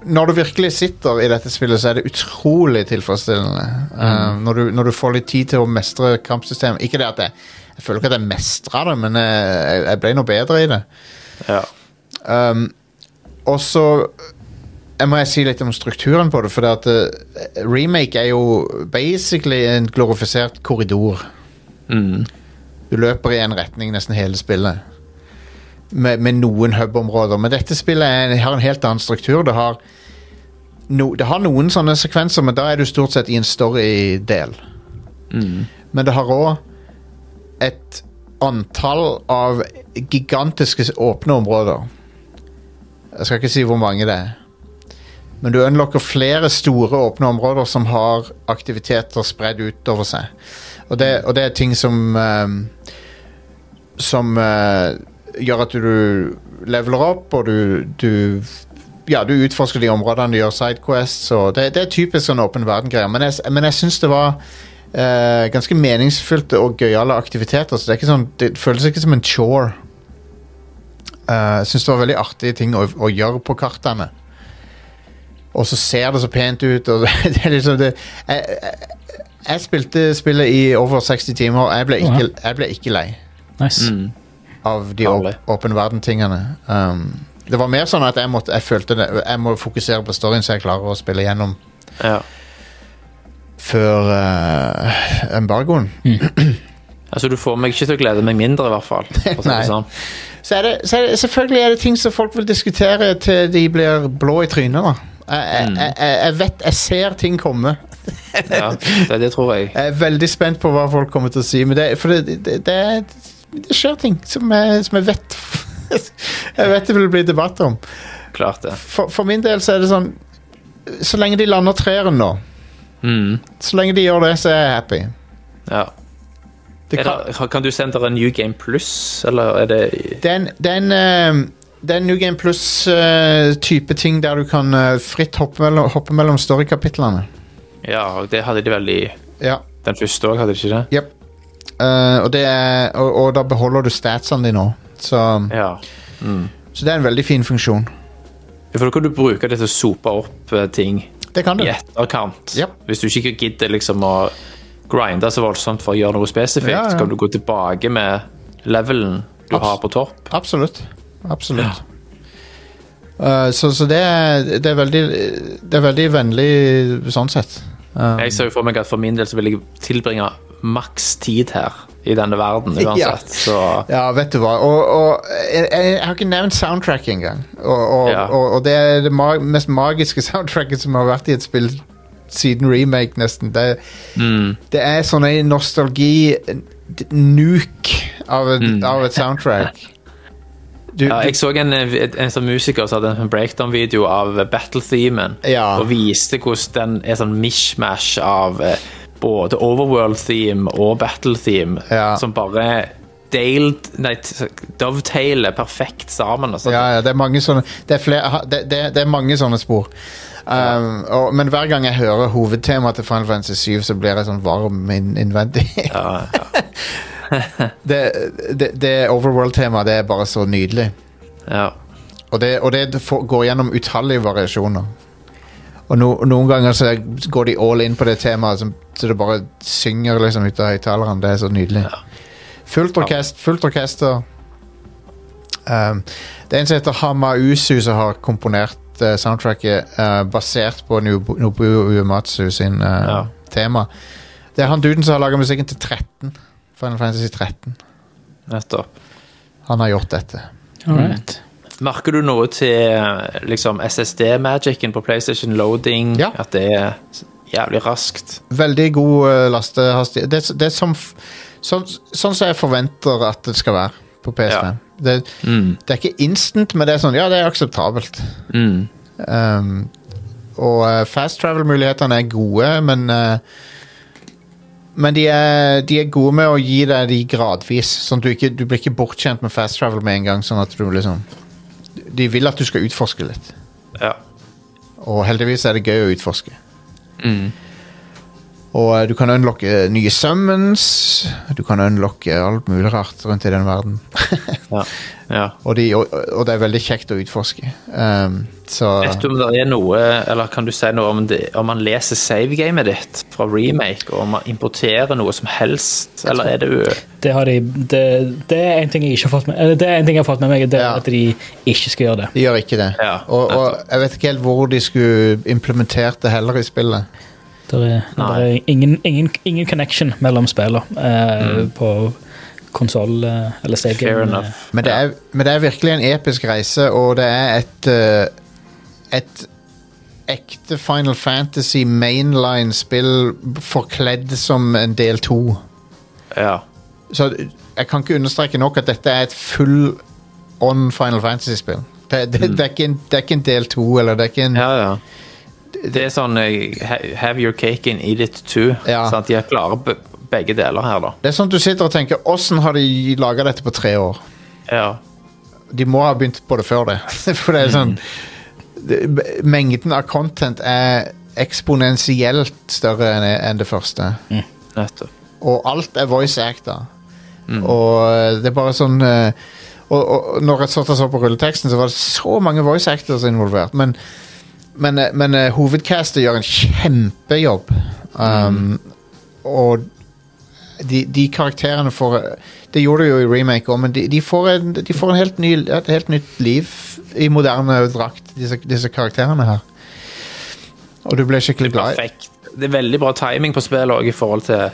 når du virkelig sitter i dette spillet, så er det utrolig tilfredsstillende. Um, når, du, når du får litt tid til å mestre kampsystemet. Ikke det at jeg, jeg føler ikke at jeg mestra det, men jeg, jeg ble noe bedre i det. Ja. Um, og så jeg må jeg si litt om strukturen på det, for det at eh, remake er jo basically en glorifisert korridor. Mm. Du løper i en retning nesten hele spillet. Med, med noen hub-områder. Men dette spillet er, har en helt annen struktur. Det har, no, det har noen sånne sekvenser, men da er du stort sett i en story-del. Mm. Men det har òg et antall av gigantiske åpne områder. Jeg skal ikke si hvor mange det er. Men du unlocker flere store åpne områder som har aktiviteter spredd utover seg. Og det, og det er ting som ehm, Som uh, gjør at du leveler opp, og du, du ja, du utforsker de områdene, du gjør sidequests. Og det, det er typisk sånn åpen verden-greier. Men jeg, men jeg syns det var uh, ganske meningsfylte og gøyale aktiviteter. Så det, sånn, det føles ikke som en chore. Eh, jeg syns det var veldig artige ting å, å gjøre på kartene. Og så ser det så pent ut. Og det er liksom det, jeg, jeg, jeg spilte spillet i over 60 timer, og jeg ble ikke, jeg ble ikke lei Nice. Mm. av de åpen verden-tingene. Um, det var mer sånn at jeg, måtte, jeg følte det, jeg må fokusere på storyen så jeg klarer å spille gjennom Ja. før uh, embargoen. Altså, du får meg ikke til å glede meg mindre, i hvert fall. For å si Nei. det sånn. Så er det, så er det, selvfølgelig er det ting som folk vil diskutere til de blir blå i trynet. da. Jeg, Mm. jeg, jeg vet, jeg ser ting komme. Ja, det, det tror jeg. Jeg er veldig spent på hva folk kommer til å si. Men det, for det, det, det, det skjer ting som jeg, som jeg vet Jeg vet det vil bli debatt om. Klart det. For, for min del så er det sånn Så lenge de lander treeren nå, Mm. så lenge de gjør det, så er jeg happy. Ja. Kan, kan du sende en New Game Plus, eller er det det er en, det er en, eh, det er en New Game Plus-type ting der du kan eh, fritt hoppe mellom, hoppe mellom storykapitlene. Ja, og det hadde de vel i Ja. den første òg, hadde de ikke det? Yep. Uh, og, det er, og, og da beholder du statsene dine òg. Så, Ja. Mm. så det er en veldig fin funksjon. For da kan du bruke det til å sope opp eh, ting Det kan du. i etterkant. Yep. Hvis du ikke gidder liksom å grinde så voldsomt for å gjøre noe spesifikt, Ja, ja. så kan du gå tilbake med levelen du Abs- har på topp. Absolutt. Absolutt. Uh, så så det, er, det, er veldig, det er veldig vennlig sånn sett. Um, Jeg ser jo for meg at for min del så vil jeg tilbringe maks tid her i denne verden Ja. uansett. Så Ja, vet du hva. Og, og jeg, jeg har ikke nevnt soundtrack engang. Og, og, Ja. og, det er det mest magiske soundtracket som har vært i et spill siden remake, nesten. Det, mm, det er sånn en nostalgi nuke av Mm. av et soundtrack. Du, ja, jeg så en, en, en sånn musiker som hadde en breakdown-video av battle-themen, Ja. og viste hvordan den er sånn mishmash av eh, både overworld-theme og battle-theme, Ja. som bare Daled, nei, dovetailer perfekt sammen. Altså. ja, ja, det er mange sånne Det er, flere, det, det, det er mange sånne spor. Um, og, men hver gang jeg hører hovedtemaet til Final Fantasy 7, så blir jeg sånn varm inn, innvendig. Ja, ja, det det, det Overworld-temaet det er bare så nydelig. ja. Og det, og det går gjennom utallige variasjoner. Og no, noen ganger så går de all in på det temaet, så det bare synger liksom ut av høyttaleren. Det er så nydelig. Fullt, orkest, fullt orkester. Um, det er en som heter Hamausu, som har komponert eh, soundtracket uh, basert på Nobu- Uematsu sin uh, Ja. tema. Det er han duden som har laga musikken til 13. Final Fantasy 13. Nettopp. Han har gjort dette. Alright. Merker du noe til eh, liksom SSD-magicen på PlayStation Loading? Ja. At det er jævlig raskt? Veldig god uh, lastehastighet. Det, det er som, sånn som jeg forventer at det skal være på PS5. Ja. Det, Mm. det er ikke instant, men det er sånn, ja, det er akseptabelt. Mm. Um, og uh, fast travel-mulighetene er gode, men uh, Men de er, de er gode med å gi deg de gradvis. Sånn at du, ikke, du blir ikke bortskjemt med fast travel med en gang. Sånn at du liksom De vil at du skal utforske litt. Ja. Og heldigvis er det gøy å utforske. Mm. Og eh, du kan unlocke nye summons. Du kan unlocke alt mulig rart rundt i den verden. Ja. ja. og, de, og, og det er veldig kjekt å utforske. Um, så Vet du om det er noe, eller kan du si noe om, det, om man leser savegamet ditt fra remake, og om man importerer noe som helst, eller er det jo Det, har de, det, det er en ting jeg ikke har fått med Det er en ting jeg har fått med meg, det er Ja. at de ikke skal gjøre det. de gjør ikke det. Ja, og, og jeg vet ikke helt hvor de skulle implementert det heller i spillet. Det er, det er ingen, ingen, ingen connection mellom spillene eh, Mm. på konsoll eh, eller CG. fair enough? Men det, er, men det er virkelig en episk reise, og det er et eh, Et ekte Final Fantasy mainline-spill forkledd som en del to. Ja. Så jeg kan ikke understreke nok at dette er et full on Final Fantasy-spill. Det, det, det, ikke en- det er ikke en del to, eller det er ikke en ja, ja. Det er sånn eh, Have your cake and eat it too. Ja. Sant? De er klare begge deler her, da. Det er sånn at du sitter og tenker Åssen har de laga dette på tre år? Ja. De må ha begynt på det før det. For det er sånn det, Mengden av content er eksponentielt større enn det første. Nettopp. Og alt er voice acta. Og eh, det er bare sånn eh, og, og når jeg satt og så på rulleteksten, så var det så mange voice actors involvert. Men, men, eh, men eh, hovedcastet gjør en kjempejobb. Um, Og de, de karakterene får Det gjorde de jo i remake òg, men de, de, får en, de får en helt ny, et helt nytt liv i moderne drakt, disse, disse karakterene her. Og du ble skikkelig glad i Perfekt. Det er veldig bra timing på spillet òg, i forhold til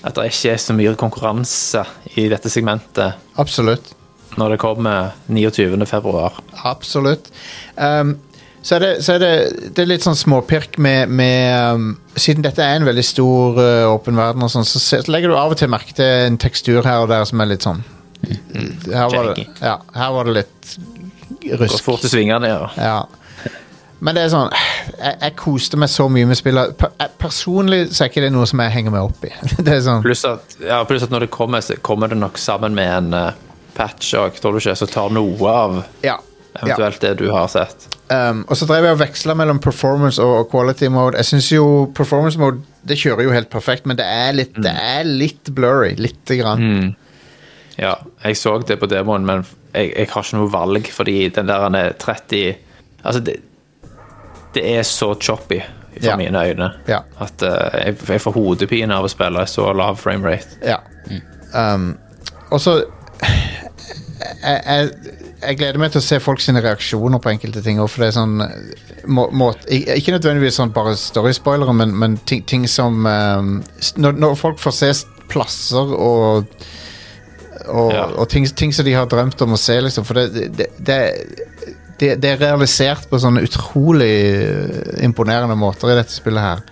at det ikke er så mye konkurranse i dette segmentet Absolutt. når det kommer 29. februar. Absolutt. Um, så er, det, så er det, det er litt sånn småpirk med, med um, Siden dette er en veldig stor uh, åpen verden, og sånn, så, så legger du av og til merke til en tekstur her og der som er litt sånn Her var det, ja, her var det litt Går fort i svingene, ja. Ja. Men det er sånn jeg, jeg koste meg så mye med spillet. Per, jeg, personlig så er ikke det noe som jeg henger meg opp i. Det er sånn Pluss at, ja, pluss at når det kommer, så kommer det nok sammen med en uh, patch òg, tror du ikke, så tar noe av Ja. Ja. eventuelt det du har sett. Um, og så drev jeg og veksla mellom performance og, quality mode. Jeg synes jo performance mode Det kjører jo helt perfekt, men det er litt, det er litt blurry. Lite grann. Ja, jeg så det på demoen, men jeg, jeg har ikke noe valg, fordi den der han er 30 Altså, det, det er så choppy for Ja. mine øyne Ja. at uh, jeg, jeg får hodepine av å spille så lav framerate. Ja. Um, og så jeg, jeg, jeg gleder meg til å se folk sine reaksjoner på enkelte ting. For det er sånn må, må, Ikke nødvendigvis sånn bare story-spoilere, men, men ting, ting som um, når, når folk får se plasser og og, Ja. og ting, ting som de har drømt om å se, liksom. For det, det, det, det, er realisert på sånne utrolig eh, imponerende måter i dette spillet her.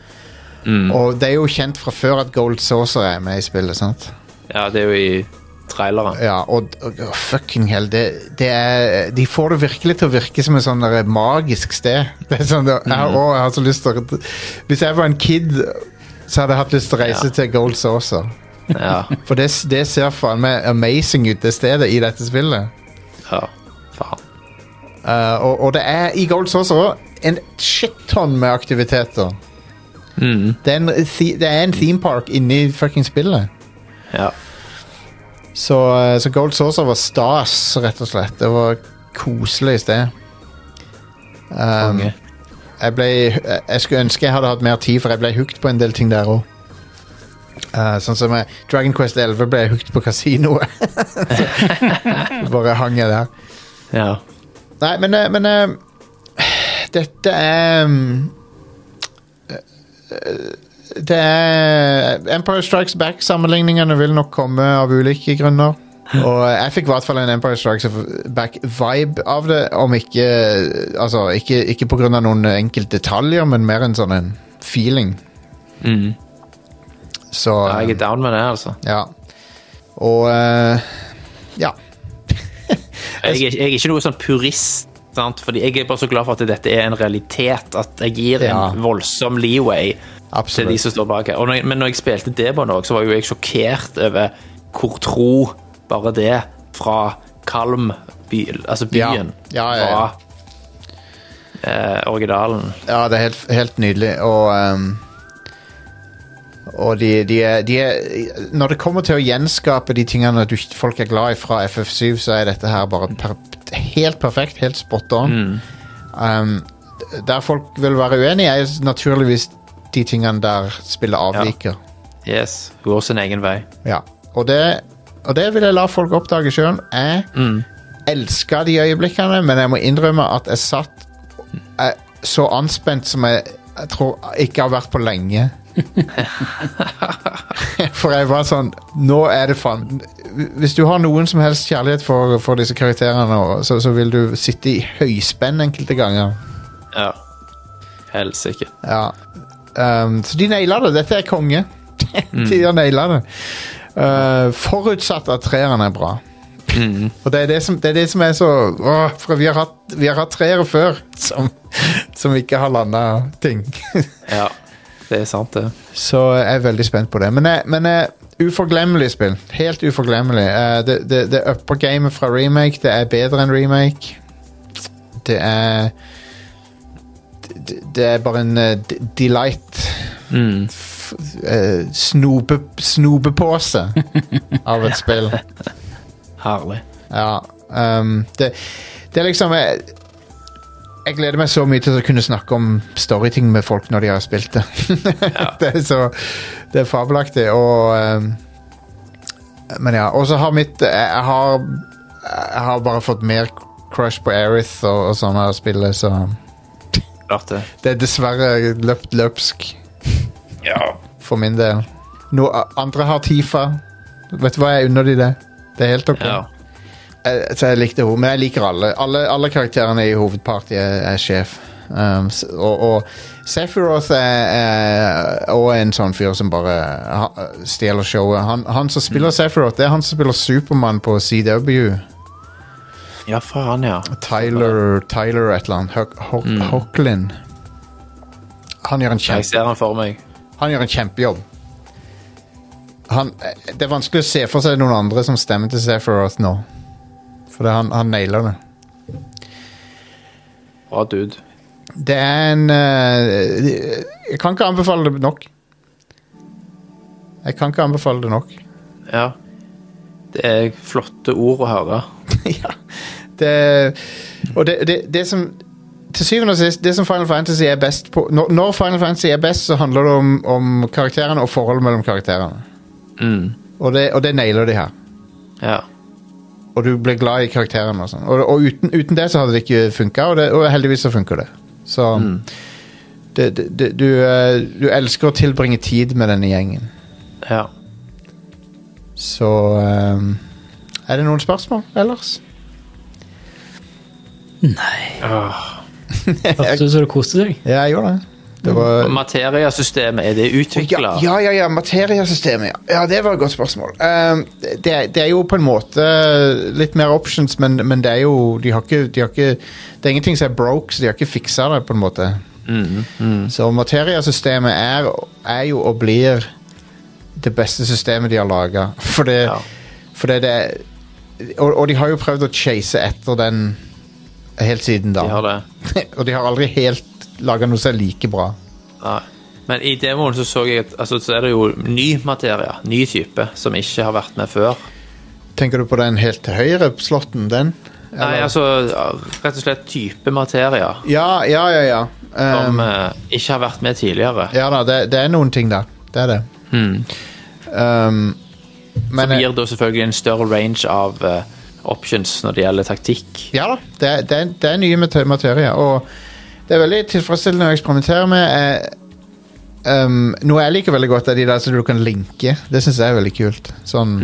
Og det er jo kjent fra før at Gold Saucer er med i spillet, sant? Ja, det er jo i traileren. Ja, og, og fucking hell, det, det er De får det virkelig til å virke som et sånn magisk sted. Det er sånn, jeg, har, å, jeg har så lyst til å Hvis jeg var en kid, så hadde jeg hatt lyst til å reise Ja. til Gold Saucer. Ja, For det, det ser faen meg amazing ut, det stedet i dette spillet. ja. Faen. Uh, og, og det er i Gold Saucer en shit-tonn med aktiviteter. Mm. Det, er en, det er en theme park inni fucking spillet. Ja. Så, uh, så Gold Saucer var stas, rett og slett. Det var koselig sted. Um, jeg, ble, jeg skulle ønske jeg hadde hatt mer tid, for jeg ble hooked på en del ting der òg. sånn som jeg, Dragon Quest 11 ble jeg hooked på kasinoet. Bare hang jeg der. ja. Nei, men, eh, men uh, Dette er um, eh, Det er Empire Strikes Back-sammenligningene vil nok komme av ulike grunner. Og jeg fikk i hvert fall en Empire Strikes Back-vibe av det, om ikke Altså, ikke, ikke av noen enkelte detaljer, men mer en sånn en feeling. Mm. Så ja. Jeg er down med det, altså. ja. Og eh, ja. Jeg er, jeg er ikke noe sånn purist, sant? fordi jeg er bare så glad for at dette er en realitet. At jeg gir Ja. en voldsom leeway til de som står bak her. Når jeg, men når jeg spilte Debon òg, så var jo jeg sjokkert over hvor tro bare det fra Kalm, by, altså byen, Ja. Ja, ja, ja. fra eh, originalen. Ja, det er helt, helt nydelig, og um, Og de, de, er, de er Når det kommer til å gjenskape de tingene du, folk er glad i fra FF7, så er dette her bare per, helt perfekt. Helt spot on. Um, der folk vil være uenige, er naturligvis de tingene der spillet avviker. Yes. Går sin egen vei. Ja. Og, det, og det vil jeg la folk oppdage sjøl. Jeg elska de øyeblikkene, men jeg må innrømme at jeg satt jeg, så anspent som jeg, jeg tror ikke har vært på lenge. for jeg var sånn Nå er det faen Hvis du har noen som helst kjærlighet for, for disse karakterene, så, så vil du sitte i høyspenn enkelte ganger. Ja. Helsike. Ja. Um, så de naila det. Dette er konge. de har naila det. Uh, forutsatt at treeren er bra. Og det er det, som, det er det som er så åh, For vi har hatt, vi har hatt treere før som, som ikke har landa ting. Ja. Det er sant, det. så jeg er veldig spent på det. Men, jeg, men jeg, uforglemmelig spill. Helt uforglemmelig. Uh, det, det, det upper gamet fra remake. Det er bedre enn remake. Det er det, er bare en uh, delight. Mm. Uh, snobe, snobepose av et spill. Herlig. Ja. Um, det, det er liksom jeg, jeg gleder meg så mye til å kunne snakke om storyting med folk når de har spilt det. det er så Det er fabelaktig, og um, Men ja. Og så har mitt jeg, har Jeg har bare fått mer crush på Aerith og, og sånne spill, så Klart det. det er dessverre løpt løpsk Ja. for min del. No, andre har Tifa. Vet du hva, jeg unner de det. Det er helt ok. ja. Eh, Så jeg likte henne, men jeg liker alle. Alle, alle karakterene i hovedpartiet er, er sjef. Um, og, og Sephiroth er, òg en sånn fyr som bare ha- stjeler showet. Han, han som spiller Sephiroth, det er han som spiller Supermann på CW. Ja, faen, ja. Tyler, Tyler et eller annet. Hocklin. Mm. Han gjør en Jeg kjempe, ser han for meg. han gjør en kjempejobb. Han, eh, det er vanskelig å se for seg noen andre som stemmer til Sephiroth nå. For det, han, han nailer det. Bra dude. Det er en uh, Jeg kan ikke anbefale det nok. Jeg kan ikke anbefale det nok. Ja. Det er flotte ord å høre. ja. Det, og det, det, det som Til syvende og sist, det som Final Fantasy er best på Når, når Final Fantasy er best, så handler det om, om karakterene og forholdet mellom karakterene. Mm. Og det, og det nailer de her. Ja. Og du blir glad i karakterene og sånn. Og, og uten, uten det så hadde det ikke funka, og, og heldigvis så funker det. Så det, det, det, du, eh, du elsker å tilbringe tid med denne gjengen. Ja. Så um, Er det noen spørsmål ellers? Hørtes ut som du koste deg. Ja, jeg gjorde det. Det var Materiasystemet, er det utvikla? ja, ja, ja, materiasystemet, ja. ja. Det var et godt spørsmål. Um, det, er- det er jo på en måte litt mer options, men, men det er jo de har, ikke, de har ikke Det er ingenting som er broke, så de har ikke fiksa det, på en måte. Så materiasystemet er, er jo og blir det beste systemet de har laga. For det, Ja. for det, det er og, og de har jo prøvd å chase etter den helt siden da. De har det. og de har aldri helt laga noe som er like bra. Nei. Men i demoen så så jeg at altså, så er det jo ny materie, ny type, som ikke har vært med før. Tenker du på den helt til høyre slåtten, den? Nei, altså rett og slett type materie Ja, ja, ja. ja. som Um, eh, ikke har vært med tidligere. ja da, det, det er noen ting der. Det er det. Mm. Um, men Som eh, gir da selvfølgelig en større range av eh, options når det gjelder taktikk. ja da, det, er- det, er- det er nye mate- materie. Og det er veldig tilfredsstillende å eksperimentere med. Eh, um, noe jeg liker veldig godt, er de der som du kan linke. Det syns jeg er veldig kult. Sånn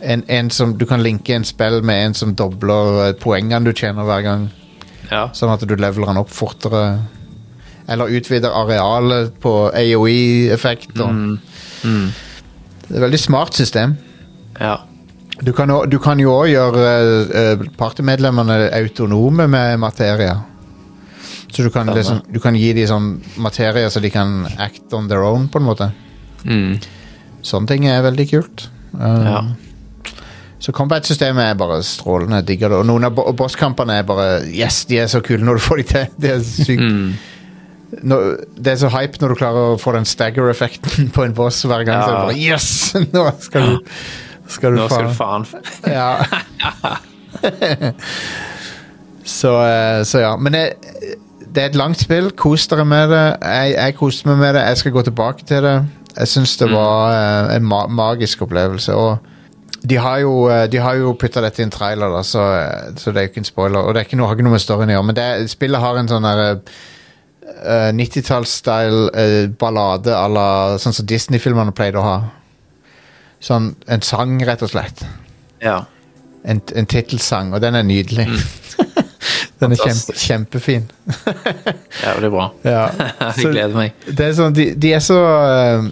en, en som Du kan linke en spill med en som dobler eh, poengene du tjener hver gang. Ja. Sånn at du leveler den opp fortere. Eller utvider arealet på AOE-effekt. og- Det er et veldig smart system. ja. Du kan, o- du kan jo òg gjøre uh, partymedlemmene autonome med materie. Så du kan, Stemmer. liksom, du kan gi dem sånn materie så de kan act on their own, på en måte. Mm. Sånne ting er veldig kult. Um, ja. Så combat-systemet er bare strålende. Jeg digger det. Og noen av bo- bosskampene er bare Yes, de er så kule når du får de til. Det er sykt. Mm. når, Det er så hype når du klarer å få den stagger-effekten på en boss hver gang. Så er det bare Yes! Nå skal du skal du Nå skal du faen Ja. så, eh, så ja. Men det, det er et langt spill. Kos dere med det. Jeg, jeg koste meg med det. Jeg skal gå tilbake til det. Jeg syns det var mm. en ma magisk opplevelse. Og de har jo, eh, de har jo putta dette i en trailer, da, så, så det er jo ikke en spoiler. Og det er ikke noe, har ikke noe med storyen å gjøre, men det, spillet har en sånn derre uh, 90-talls-style eh, ballade à la sånn som Disney-filmene pleide å ha. Sånn en sang, rett og slett Ja. en, en tittelsang, og den er nydelig. den er kjempe, ja, kjempefin. Jævlig bra. Ja. Jeg gleder meg. det er sånn, de, de er så øh,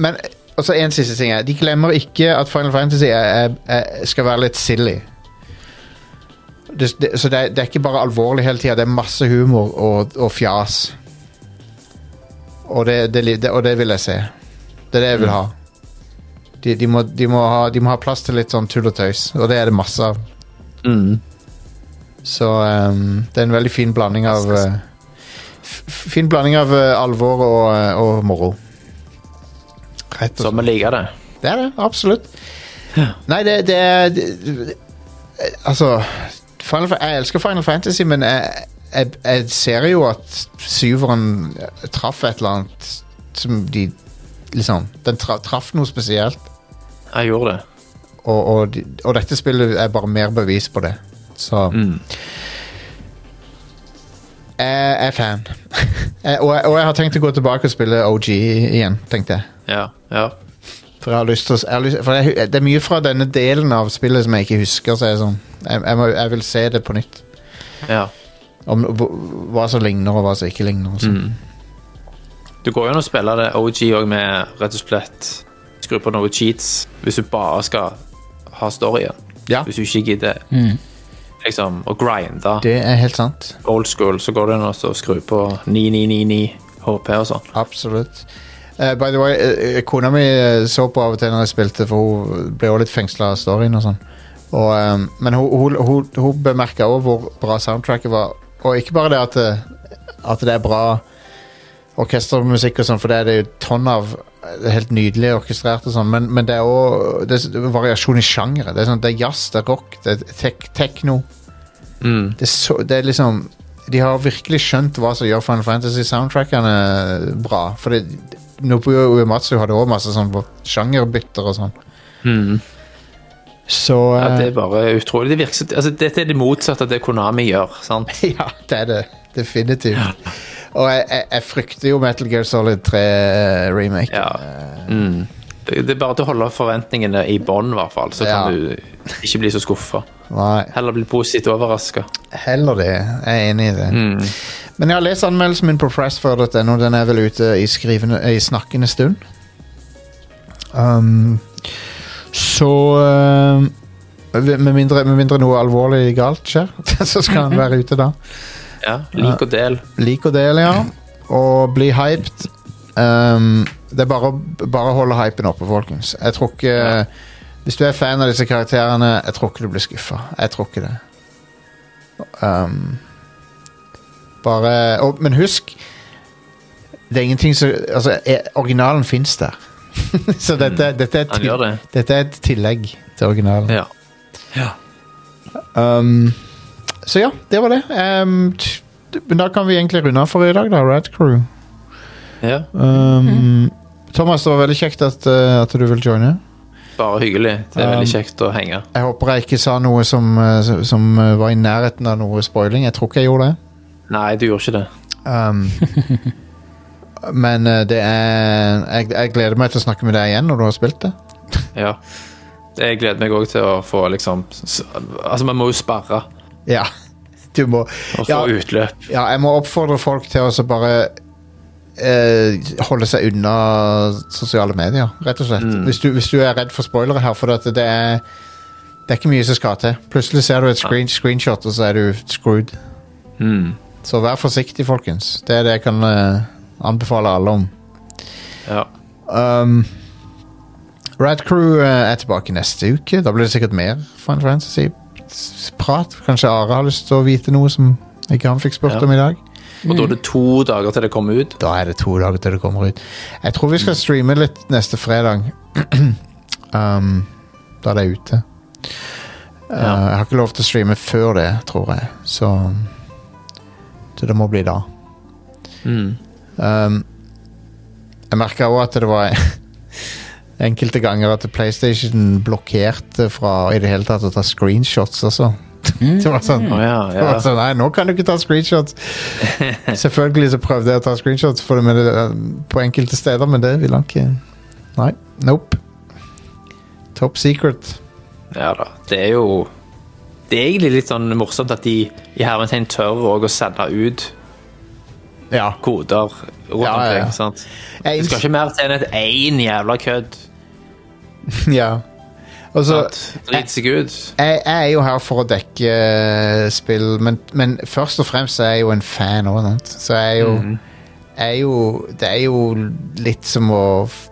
Men også en siste ting De glemmer ikke at Final Fantasy er, er, skal være litt silly. Det, det, så det er, det er ikke bare alvorlig hele tida, det er masse humor og, og fjas. Og det, og det vil jeg se. Det er det jeg vil ha. De, de, må, de, må ha. de må ha plass til litt sånn tull og tøys, og det er det masse av. Mm. Så um, det er en veldig fin blanding av uh, Fin blanding av uh, alvor og, eh, og moro. Rett og slett. vi liker det. Det er det, absolutt. Nei, det, det er det, det- Altså Final, Jeg elsker Final Fantasy, men jeg, jeg, jeg ser jo at syveren traff et eller annet som de Liksom Den traff noe spesielt. Jeg gjorde det. Og, og, de, og dette spillet er bare mer bevis på det. Så Mm. Jeg er fan. Jeg- og, jeg, og jeg har tenkt å gå tilbake og spille OG igjen, tenkte jeg. Ja. ja. For, jeg har lyst til å, jeg har lyst, for jeg, det er mye fra denne delen av spillet som jeg ikke husker. Så jeg, er sånn, jeg, jeg, må, jeg vil se det på nytt. ja. Om hva- hva som ligner, og hva som ikke ligner. og sånn. Du går jo an å spille det OG òg med rett og slett skru på noen cheats hvis du bare skal ha storyen. Ja, Hvis du ikke gidder liksom å grinde det er helt sant. old school, så går det an å skru på 9999 HP og sånn. Absolutt. Uh, by the way, uh, kona mi eh, så på av og til når jeg spilte, for hun ble også litt fengsla av storyen og sånn. Og, eh, men hun, hun, hun, hun bemerka òg hvor bra soundtracket var. Og ikke bare det at, det- at det er bra orkestermusikk og sånn, for det er det jo tonn av. Det helt nydelig orkestrert og sånn, men, men det er òg variasjon i sjangere. Det er, sånn, det er jazz, det er rock, det er tek tekno. Mm. Det er, så, det er liksom De har virkelig skjønt hva som gjør Final Fantasy-soundtrackene bra. For det, Nobuo Uematsu hadde også masse sånn sjangerbytter og sånn. Mm. Så Ja, det eh, er bare utrolig. Det virker, altså, dette er det motsatte av det Konami gjør. sant? Ja, det er det. Definitivt. Og jeg, jeg, jeg frykter jo Metal Gear Solid 3-remake. Ja. Mm. Det, det er bare til å holde forventningene i bånn, i hvert fall. Så Ja. kan du ikke bli så skuffa. Heller bli positivt overraska. heller det. Jeg er enig i det. Mm. Men jeg har lest anmeldelsen min på pressfur.no. Den er vel ute i, skrivende, i snakkende stund. Um, så um, med, mindre, med mindre noe alvorlig galt skjer, så skal han være ute da. Ja, lik og del. Lik og del, ja. Og bli hyped. Um, det er bare, å- holde hypen oppe, folkens. Jeg tror ikke Hvis du er fan av disse karakterene, jeg tror ikke du blir skuffa. Jeg tror ikke det. Um, bare og, Men husk Det er ingenting som Altså, er, originalen fins der. Så dette, dette, er til, det. dette er et tillegg til originalen. Ja. Um, så ja, det var det. Um, t- men da kan vi egentlig runde av for i dag, da. Rad Crew. ja. Um, Thomas, det var veldig kjekt at, uh, at du vil joine. Bare hyggelig. Det er Um, veldig kjekt å henge. Jeg håper jeg ikke sa noe som, uh, som- uh, var i nærheten av noe spoiling. Jeg tror ikke jeg gjorde det. Nei, du gjorde ikke det. Um, men uh, det er jeg, jeg gleder meg til å snakke med deg igjen når du har spilt det. Ja. Jeg gleder meg òg til å få liksom Altså, man må jo sperre Ja, du må og få Ja. utløp. Ja, jeg må oppfordre folk til å bare eh, holde seg unna sosiale medier, rett og slett. Hvis, du, hvis du er redd for spoilere her, for det er det er ikke mye som skal til. Plutselig ser du et screen, screenshot, og så er du screwed. Mm. Så vær forsiktig, folkens. Det er det jeg kan eh, anbefale alle om. Ja. Um, Rad Crew eh, er tilbake neste uke. Da blir det sikkert mer Final Fantasy-prat. Kanskje Are har lyst til å vite noe som ikke han fikk spurt Ja. om i dag. Og da er det to dager til det kommer ut. Da er det to dager til det kommer ut. Jeg tror vi skal streame litt neste fredag. um, da det er ute. Uh. Jeg har ikke lov til å streame før det, tror jeg. Så, så det må bli da. Mm. Um, jeg merka òg at det var enkelte ganger at PlayStation blokkerte fra i det hele tatt å ta screenshots også. det var sånn, Å ja, det var sånn Nei, nå kan du ikke ta screenshots. Selvfølgelig så prøvde jeg å ta screenshots for det, det, på enkelte steder, men det ville han ikke. Nei. Nope. Top secret. ja da. Det er jo Det er egentlig litt sånn morsomt at de i hermetegn tør også å sende ut Ja. koder rundt Ja, ja, ja. omkring. sant? Det skal ikke mer til enn et én jævla kødd. ja. Altså, så? Drit seg ut. jeg, jeg er jo her for å dekke eh, spill, men, men først og fremst er jeg jo en fan òg. Så jeg er jo, jeg er jo Det er jo litt som å f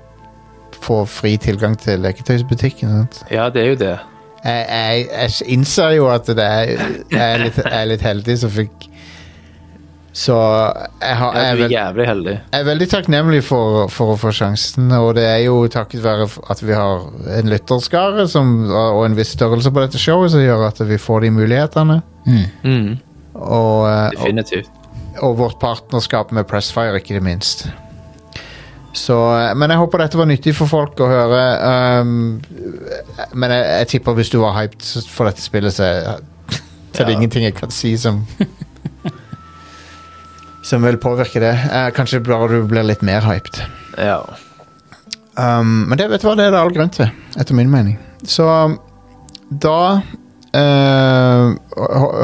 få fri tilgang til leketøysbutikken. Sant? Ja, det er jo det. Jeg, jeg, jeg innser jo at det er, jeg, er litt, jeg er litt heldig som fikk Så jeg, har, jeg, er jævlig heldig. jeg er veldig takknemlig for, for å få sjansen, og det er jo takket være at vi har en lytterskare som, og en viss størrelse på dette showet som gjør at vi får de mulighetene. Mm, Og, eh, og, definitivt. og vårt partnerskap med Pressfire, ikke det minst. Så, eh, men jeg håper dette var nyttig for folk å høre. Um, men jeg, jeg tipper hvis du var hyped for dette spillet, så så er det Ja. ingenting jeg kan si som Som vil påvirke det. Eh, kanskje bare du blir litt mer hyped. Ja. Um, men det vet du hva, det er det all grunn til, etter min mening. Så da eh,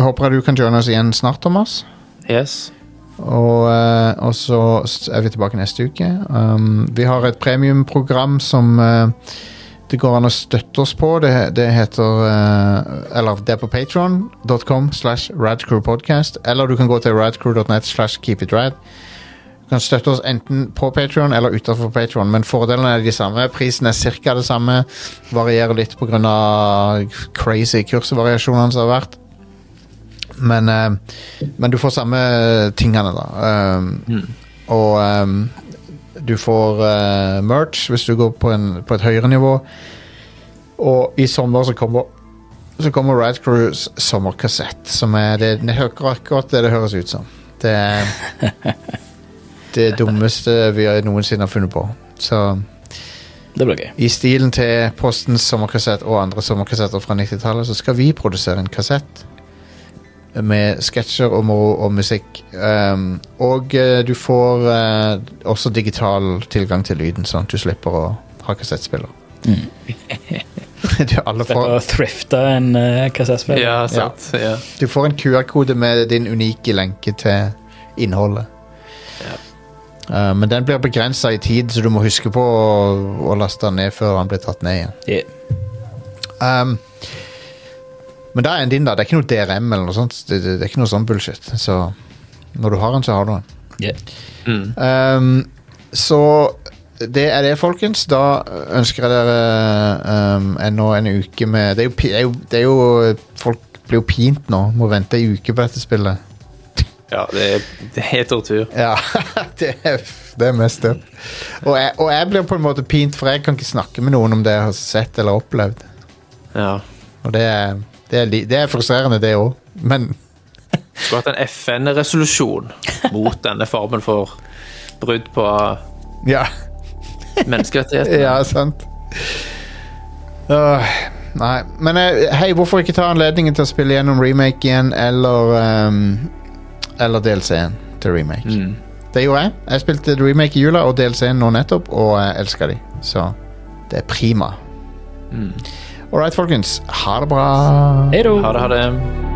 håper jeg du kan joine oss igjen snart, Thomas. Yes. Og, eh, og så er vi tilbake neste uke. Um, vi har et premiumprogram som eh, det går an å støtte oss på. Det, det heter uh, Eller det er på patron.com slash radcrewpodcast. Eller du kan gå til radcrew.net slash keepitrad. Du kan støtte oss enten på Patron eller utenfor Patron, men fordelene er de samme. Prisen er ca. det samme. Varierer litt pga. crazy kursvariasjonene som har vært. Men, uh, men du får samme tingene, da. Um, Og um, du får uh, merch hvis du går på, en, på et høyere nivå. Og i sommer så kommer så kommer Rad Crews sommerkassett, som er det, det akkurat det det høres ut som. Det er det dummeste vi noensinne har funnet på. Så Det blir gøy. i stilen til Postens sommerkassett og andre sommerkassetter fra 90-tallet, så skal vi produsere en kassett med sketsjer og moro og musikk. Um, og uh, du får uh, også digital tilgang til lyden, sånn at du slipper å ha kassettspiller. du, alle For får, å thrifte en uh, kassettspiller. Ja, sant. Ja. du får en QR-kode med din unike lenke til innholdet. Uh, men den blir begrensa i tid, så du må huske på å, å laste den ned før den blir tatt ned igjen. Yeah. Um, men det er en din, da. Det er ikke noe DRM eller noe sånt. Det, det, det er ikke noe sånn bullshit. Så når du har en, så har du en. Yeah. Mm. Um, så det er det, folkens. Da ønsker jeg dere um, ennå en uke med det er, jo, det, er jo, det er jo Folk blir jo pint nå. Må vente ei uke på dette spillet. Ja, det er, det er tortur. Ja, det er, det er mest det. Og jeg, og jeg blir på en måte pint, for jeg kan ikke snakke med noen om det jeg har sett eller opplevd. Ja. Og det er, det er, det er frustrerende, det òg. Men Skulle hatt en FN-resolusjon mot denne formen for brudd på ja. menneskerettighetene. Ja, sant. Uh, nei, men eh, hei, hvorfor ikke ta anledningen til å spille gjennom remake igjen, eller um, Eller DLC-en til remake. Mm. Det gjorde jeg. Jeg spilte remake i jula og DLC-en nå nettopp, og jeg elsker de. Så det er prima. Mm. All right, folkens. Ha det bra. Hei då! Ha det, ha det.